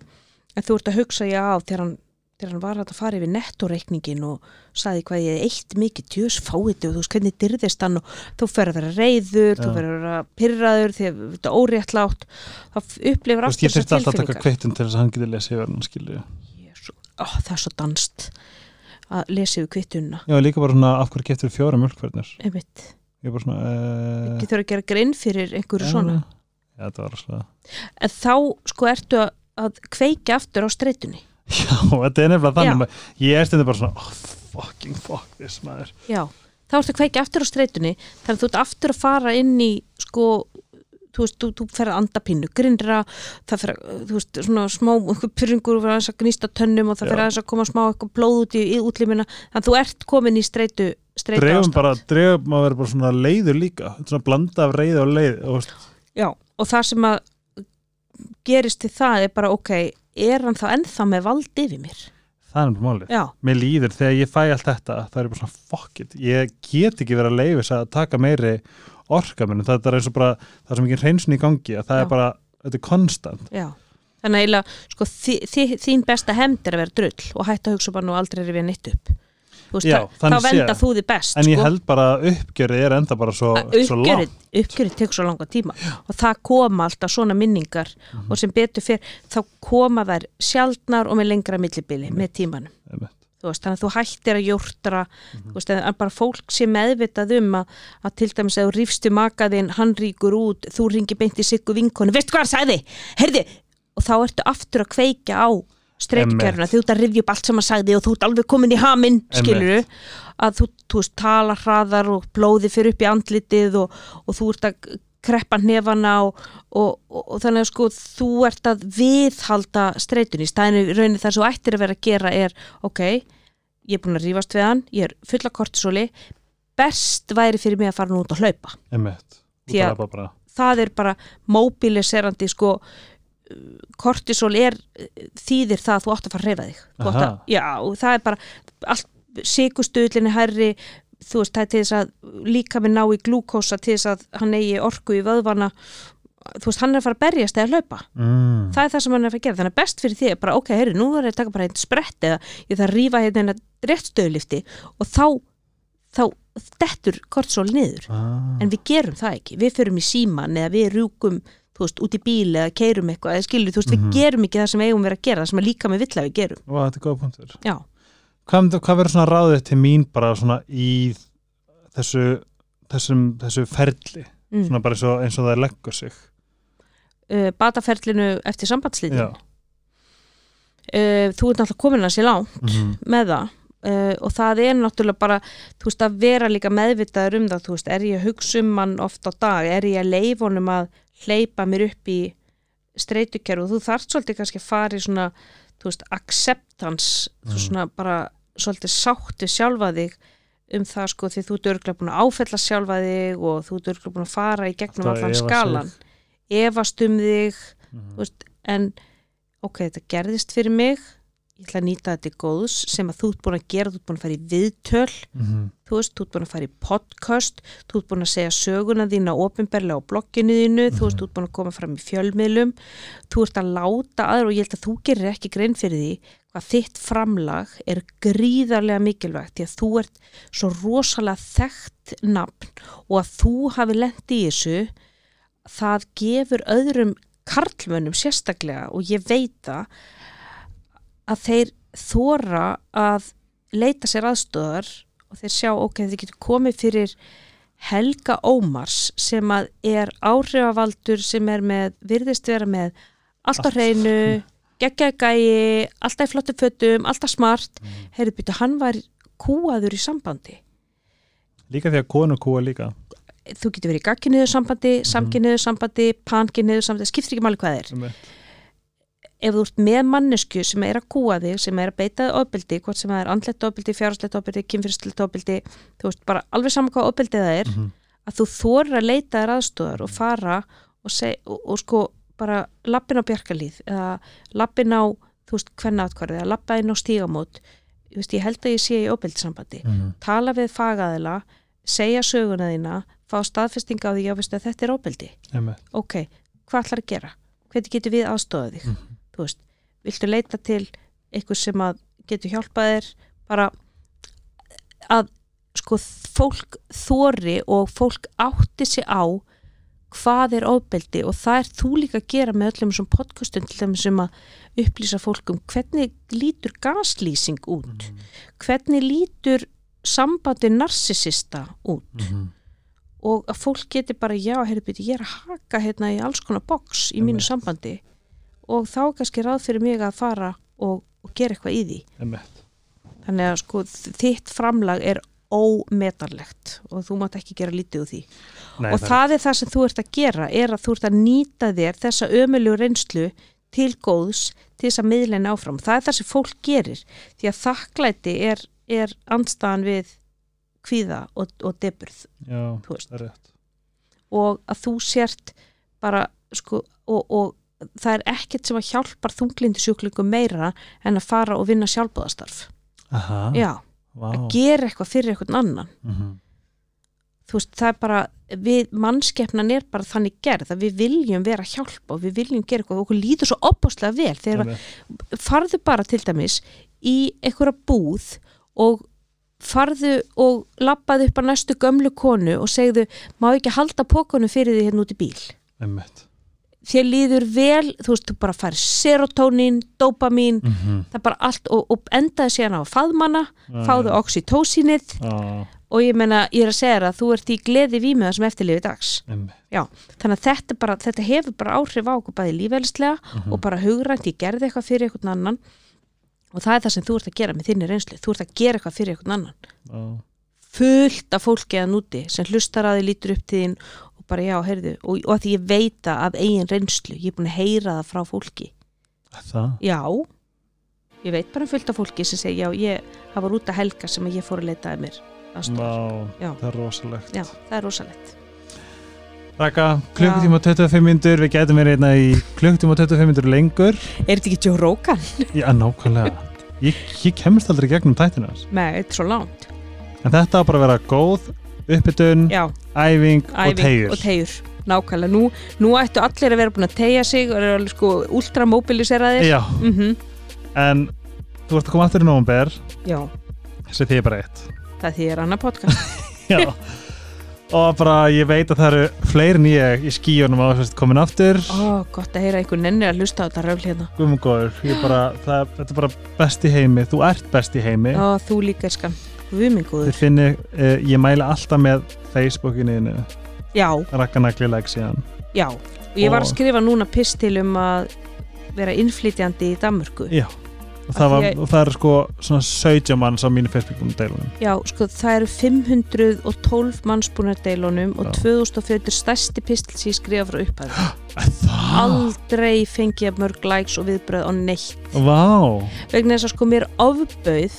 en þú ert að hugsa, já, þegar hann þegar hann var að fara yfir nettoreikningin og saði hvað ég eitt mikið djös fáið og þú veist hvernig dyrðist hann og þú fer að reyður, þú Já. fer að pyrraður því að þetta er óréttlátt. Þá upplifir Þú veist, ég þurfti alltaf að taka tilfinningar kveittun til þess að hann geti lesið hann, skilju. Ó, það er svo danst að lesa yfir kvittunna Já, líka bara svona, af hverju getur fjóra mjölkverðnir? einmitt, Ég bara svona, uh, ekki þurfa að gera grein fyrir einhverju svona. Já, þetta var svona, en þá sko ertu að, að kveikja aftur á streytunni já, þetta er nefnilega þannig, ég er stundum bara svona, oh, fucking fuck this, maður. Já, þá ertu að kveikja aftur á streytunni þannig að þú ert aftur að fara inn í sko, þú veist, þú, þú fer að anda pínu grinnra, það fer að, þú veist, svona smá, einhver pyrringur fyrir að gnýsta tönnum og það Já. fer að koma smá eitthvað blóð út í, í útlimina, þannig að þú ert komin í streitu, streitu Dreifum bara, dreifum að vera bara svona leiður líka. Svona blanda af reyði og leið og, Já, og það sem að gerist til það er bara, ok, er hann þá ennþá með vald yfir mér? það er náttúrulega málið. Já, Mér líður þegar ég fæ allt þetta það er bara svona fuck it, ég get ekki verið að leifis að taka meiri orka minn, það er eins og bara það er sem ekki hreinsun í gangi, að það Já. er bara þetta er konstant já. Þannig að eiginlega, sko, þi, þi, þín besta hefnd er að vera drull og hætta að hugsa bara nú aldrei er við nýtt upp. Veist, Já, þá venda þú þið best, en ég sko. held bara að uppgjörið er enda bara svo, svo lágt uppgjörið tekur svo langa tíma og það koma alltaf svona minningar Mhm. og sem betur fyrr þá koma þær sjaldnar og með lengra millibili með tímanum. Þú veist, þannig að þú hættir að jórtra Mhm. þú veist, en bara fólk sé meðvitað um að, að til dæmis að þú rífstu makaðinn hann ríkur út, þú ringi beint í siggu vinkonu, veistu hvað hann sagði? Herði, og þá ertu aftur að kveikja á streikkerfuna, þú ert að rifja upp allt sem hann sagði og þú ert alveg komin í haminn skiluru, að þú, þú veist, tala hraðar og blóði fyrir upp í andlitið og, og þú ert að kreppa hnefana og, og, og, og þannig að sko þú ert að viðhalda streitun í stæðinu raunin þar svo ættir að vera að gera er ok, ég er búin að rífast við hann ég er fulla kortisóli best væri fyrir mig að fara nú út að hlaupa. Að- Út að bara, það er bara mobiliserandi sko kortisol er þýðir það að þú átt að fara að reyfa þig. Að, já, það er bara allt, sykustuðlinni herri þú veist, það er til þess að líka með ná í glúkósa til þess að hann eigi orku í vöðvana þú veist, hann er að fara að berjast eða hlaupa. Mm, það er það sem hann er að fara að gera, þannig að best fyrir því er bara, ok, heyrðu, nú er ég að taka bara einn sprett eða ég þarf að rífa hérna eina réttstöðlifti og þá þá dettur kortisol niður. Ah, en við gerum það ekki, við förum í síman eða við rjúkum, þú veist, út í bíl eða keirum eitthvað, eða skilur, þú veist, Mhm. við gerum ekki það sem við eigum verið að gera, það sem að líka með vill að við gerum. Vá, Hvað, hvað verður svona ráðið til mín bara svona í þessu þessum, þessu ferli? Mm. svona bara eins og, eins og það leggur sig. Uh, bataferlinu eftir sambandslítin uh, þú ert náttúrulega komin að sér langt mm með það. Uh, og það er náttúrulega bara þú veist að vera líka meðvitaður um það þú veist, er ég að hugsa um hann oft á dag? Er ég að leif honum að hleypa mér upp í streytukerfi og þú þarft svolítið kannski að fara í svona þú veist, acceptance þú Mm. svona bara svolítið sáttu sjálfa þig um það sko því þú ert örgulega búin að áfella sjálfa þig og þú ert örgulega búin að fara í gegnum allan efa sig. skalan efast um þig Mhm. þú veist, en ok, þetta gerðist fyrir mig ég ætla að nýta þetta í góðs sem að þú ert búin að gera, þú ert búin að fara í viðtöl Mhm. þú veist, þú ert búin að fara í podcast þú ert búin að segja söguna þína ofinberlega á blogginu þínu, þú veist, þú ert búin að koma fram í fjölmiðlum, þú ert að láta aður og ég held að þú gerir ekki grein fyrir því hvað þitt framlag er gríðarlega mikilvægt því að þú ert svo rosalega þekkt nafn og að þú hafi lent í þessu það gefur öðrum karlmönnum sérstaklega og ég veit að þeir þóra að leita sér aðstöðar og þeir sjá, ok, þeir getur komið fyrir Helga Ómars sem að er áhrifavaldur sem er með, virðist vera með allt á Allt. Geggjaði gæi, alltaf í flottu fötum alltaf smart, mm. heyrðu byrju hann var kúaður í sambandi Líka því að konu kúa líka þú getur verið í gagginniðu sambandi, mm. samginniðu sambandi panginniðu sambandi, skiptir ekki máli hvað er Einmitt. ef þú ert með mannesku sem er að kúa þig, sem er að beita þig ofbeldi, hvort sem það er andlegt ofbeldi, fjárhastlegt ofbeldi, kynfyrstlegt ofbeldi þú veist, bara alveg saman hvað ofbeldi það er Mhm. að þú þorir að leita þér aðstóðar og fara og, seg, og, og sko bara lappin á bjarkalíð eða lappin á, þú veist, hvenna atkvarði eða lappa inn á stígamót ég, veist, ég held að ég sé í ofbeldisambandi Mhm. tala við fagaðila, segja söguna þína, fá staðfestinga á því að þetta er ofbeldi Einmitt. ok, hvað ætlar að gera? hvernig getur við aðstofað þig? Mhm. þú veist, viltu leita til eitthvað sem að getur hjálpað þér bara að sko fólk þóri og fólk átti sig á hvað er ofbeldi og það er þú líka að gera með öllum þessum podcastum til þeim sem að upplýsa fólk um hvernig lítur gaslýsing út? Hvernig lítur sambandi narsisista út? Mhm. og að fólk geti bara já, heyrðu byrju, ég er að haka hérna í alls konar box í mínu sambandi og þá kannski ráð fyrir mig að fara og, og gera eitthvað í því. Þannig að sko þitt framlag er ómetanlegt og þú mátt ekki gera lítið úr því. Nei, og það er það sem þú ert að gera er að þú ert að nýta þér þessa ömulegu reynslu til góðs til þess að miðleina áfram. Það er það sem fólk gerir því að þakklæti er, er andstaðan við kvíða og, og deburð Já, það og að þú sért bara sko og, og það er ekkert sem að hjálpar þunglindu sjúklingum meira en að fara og vinna sjálfbóðastarf. Aha, Já, vá að gera eitthvað fyrir eitthvað annan. Mhm. þú veist, það er bara við, mannskeppnan er bara þannig gerð að við viljum vera að hjálpa og við viljum gera eitthvað og okkur líður svo opbáslega vel þegar Alveg. farðu bara til dæmis í einhverja búð og farðu og lappaðu upp á næstu gömlu konu og segðu, má ekki halda pókonu fyrir því hérna út í bíl Einmitt. Þér líður vel, þú veist, þú bara fær serotonin, dopamin Mhm. það er bara allt og, og endaði síðan á faðmana, Já, fáðu já. oxytocinið Já, og ég meina, ég er að segja að þú ert í gleði vímiða sem eftirlifi dags einmitt. þannig að þetta, bara, þetta hefur bara áhrif á okkur bæði lífælislega Mhm. og bara hugrænt, ég gerði eitthvað fyrir einhvern annan og það er það sem þú ert að gera með þinni reynslu, þú ert að gera eitthvað fyrir einhvern annan Já. fullt af fólki að núti sem hlustar að þið lítur upp til þín bara já, heyrðu og, og því ég veita af eigin reynslu ég er búin að heyra það frá fólki. Það? já, ég veit bara um fullt af fólki sem segja, já, ég, það var út að helga sem ég fór að leita að mér. Já. það er rosalegt. Já, það er rosalegt. Raka, klukkutíma og 25 myndur við getum verið einna í klukkutíma og 25 myndur lengur. Er þetta ekki Joe Rogan? Já, nákvæmlega. Ég, ég kemst aldrei gegnum tættinu Nei, þetta er svo langt. En þetta á bara að vera góð uppbytun, æfing, og æfing og tegjur nákvæmlega, nú, nú ættu allir að vera búin að tegja sig og eru sko ultramobiliseraðir mm en þú ert að koma aftur í nóvumber já, sem því er bara eitt. Það því er annað podcast. Og bara ég veit að það eru fleiri ég í skíunum að komin aftur. Ó, gott að heyra einhver nenni að hlusta á þetta röfl hérna. Guðmungóður, ég bara, það, þetta er bara best í heimi. Þú ert best í heimi. Ó, þú líka skan, góður. Finni, uh, ég mæli alltaf með Facebookinu like síðan já, og ég var að Og- skrifa núna pistil um að vera innflytjandi í Danmörku. Já. Og það, var, að- og það er sko svona 17 manns á mínu Facebookum deilunum já, sko, það eru 512 manns búin að deilunum og Já. 2040 stærsti pistil sem ég skrifa frá upphæðu aldrei fengi ég mörg likes og viðbröð á neitt. Vá. Vegna þess að sko mér ofbauð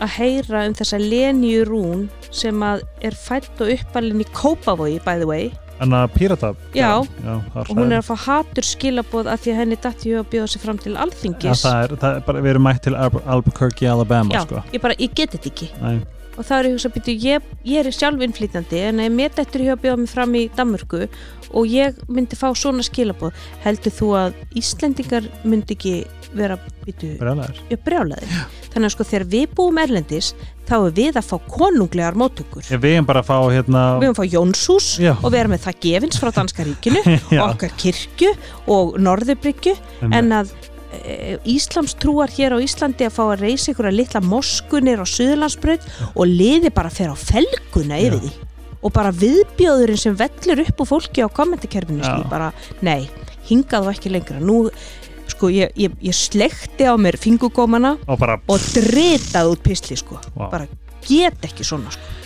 að heyra um þessa Lenju Rún sem að er fætt og uppalinn í Kópavogi by the way. En að Pírata? Já. já það og hún er að fá hatur skilaboð að því að henni hug að bjóða sig fram til alþingis. Það er, það er bara, við erum mætt til Albu- Albuquerque, Alabama Já, sko. ég bara, ég get þetta ekki. Nei, og þá er ég hugsa, býtu, ég, ég er sjálf innflýtandi en ef mér dættur ég að bjóða mig fram í Danmörku og ég myndi fá svona skilaboð heldur þú að Íslendingar myndi ekki vera, býtu, brjálæður ég brjálaði þannig að sko þegar við búum erlendis þá er við að fá konunglegar móttökur. Ég við erum bara að fá hérna við erum að fá Jónshús Já. og við erum með það gefins frá Danska ríkinu og okkar kirkju og Norðurbryggju en að e, Íslamstrúar hér á Íslandi að fá að reysa ykkur að litla moskunir á Suðurlandsbraut og liði bara að fer á felguna yfir Já. því. Og bara viðbjóðurinn sem vellur upp á fólki á skil bara, nei, hingað og ekki lengra. Nú, sko, ég, ég, ég slekti á mér fingugómana Og bara, og dritaði út pisli, sko. Vá. bara get ekki svona, sko.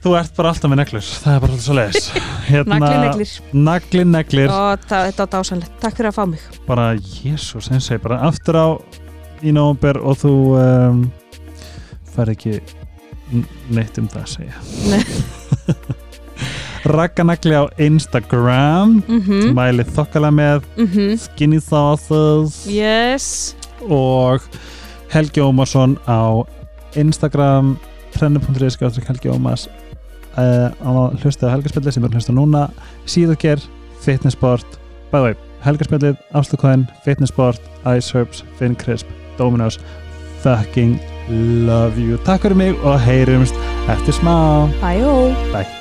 Þú ert bara alltaf með neglur Það er bara alltaf svo leiðis hérna, nagli neglir. Nagli neglir. Og það, þetta var dásanlegt, takk fyrir að fá mig. Bara, jésús, eins og ég bara aftur á í nóvumber og þú um, fær ekki neitt um það að segja. Nei. Rakkanagli á Instagram. Mm Mælið þokkala með Skinny Sauces. Yes. Og Helgi Ómarsson á Instagram trennu.is Helgi Ómars uh, á hlusta á helgarspilli sem er að hlusta núna. Síðager, fitnessport. Bæði, helgarspillið, afslugkvæðin fitnessport, Ice Herbs, Finn Crisp Dominos, fucking love you. Takk fyrir mig og heyrumst eftir smá. Bye -o. bye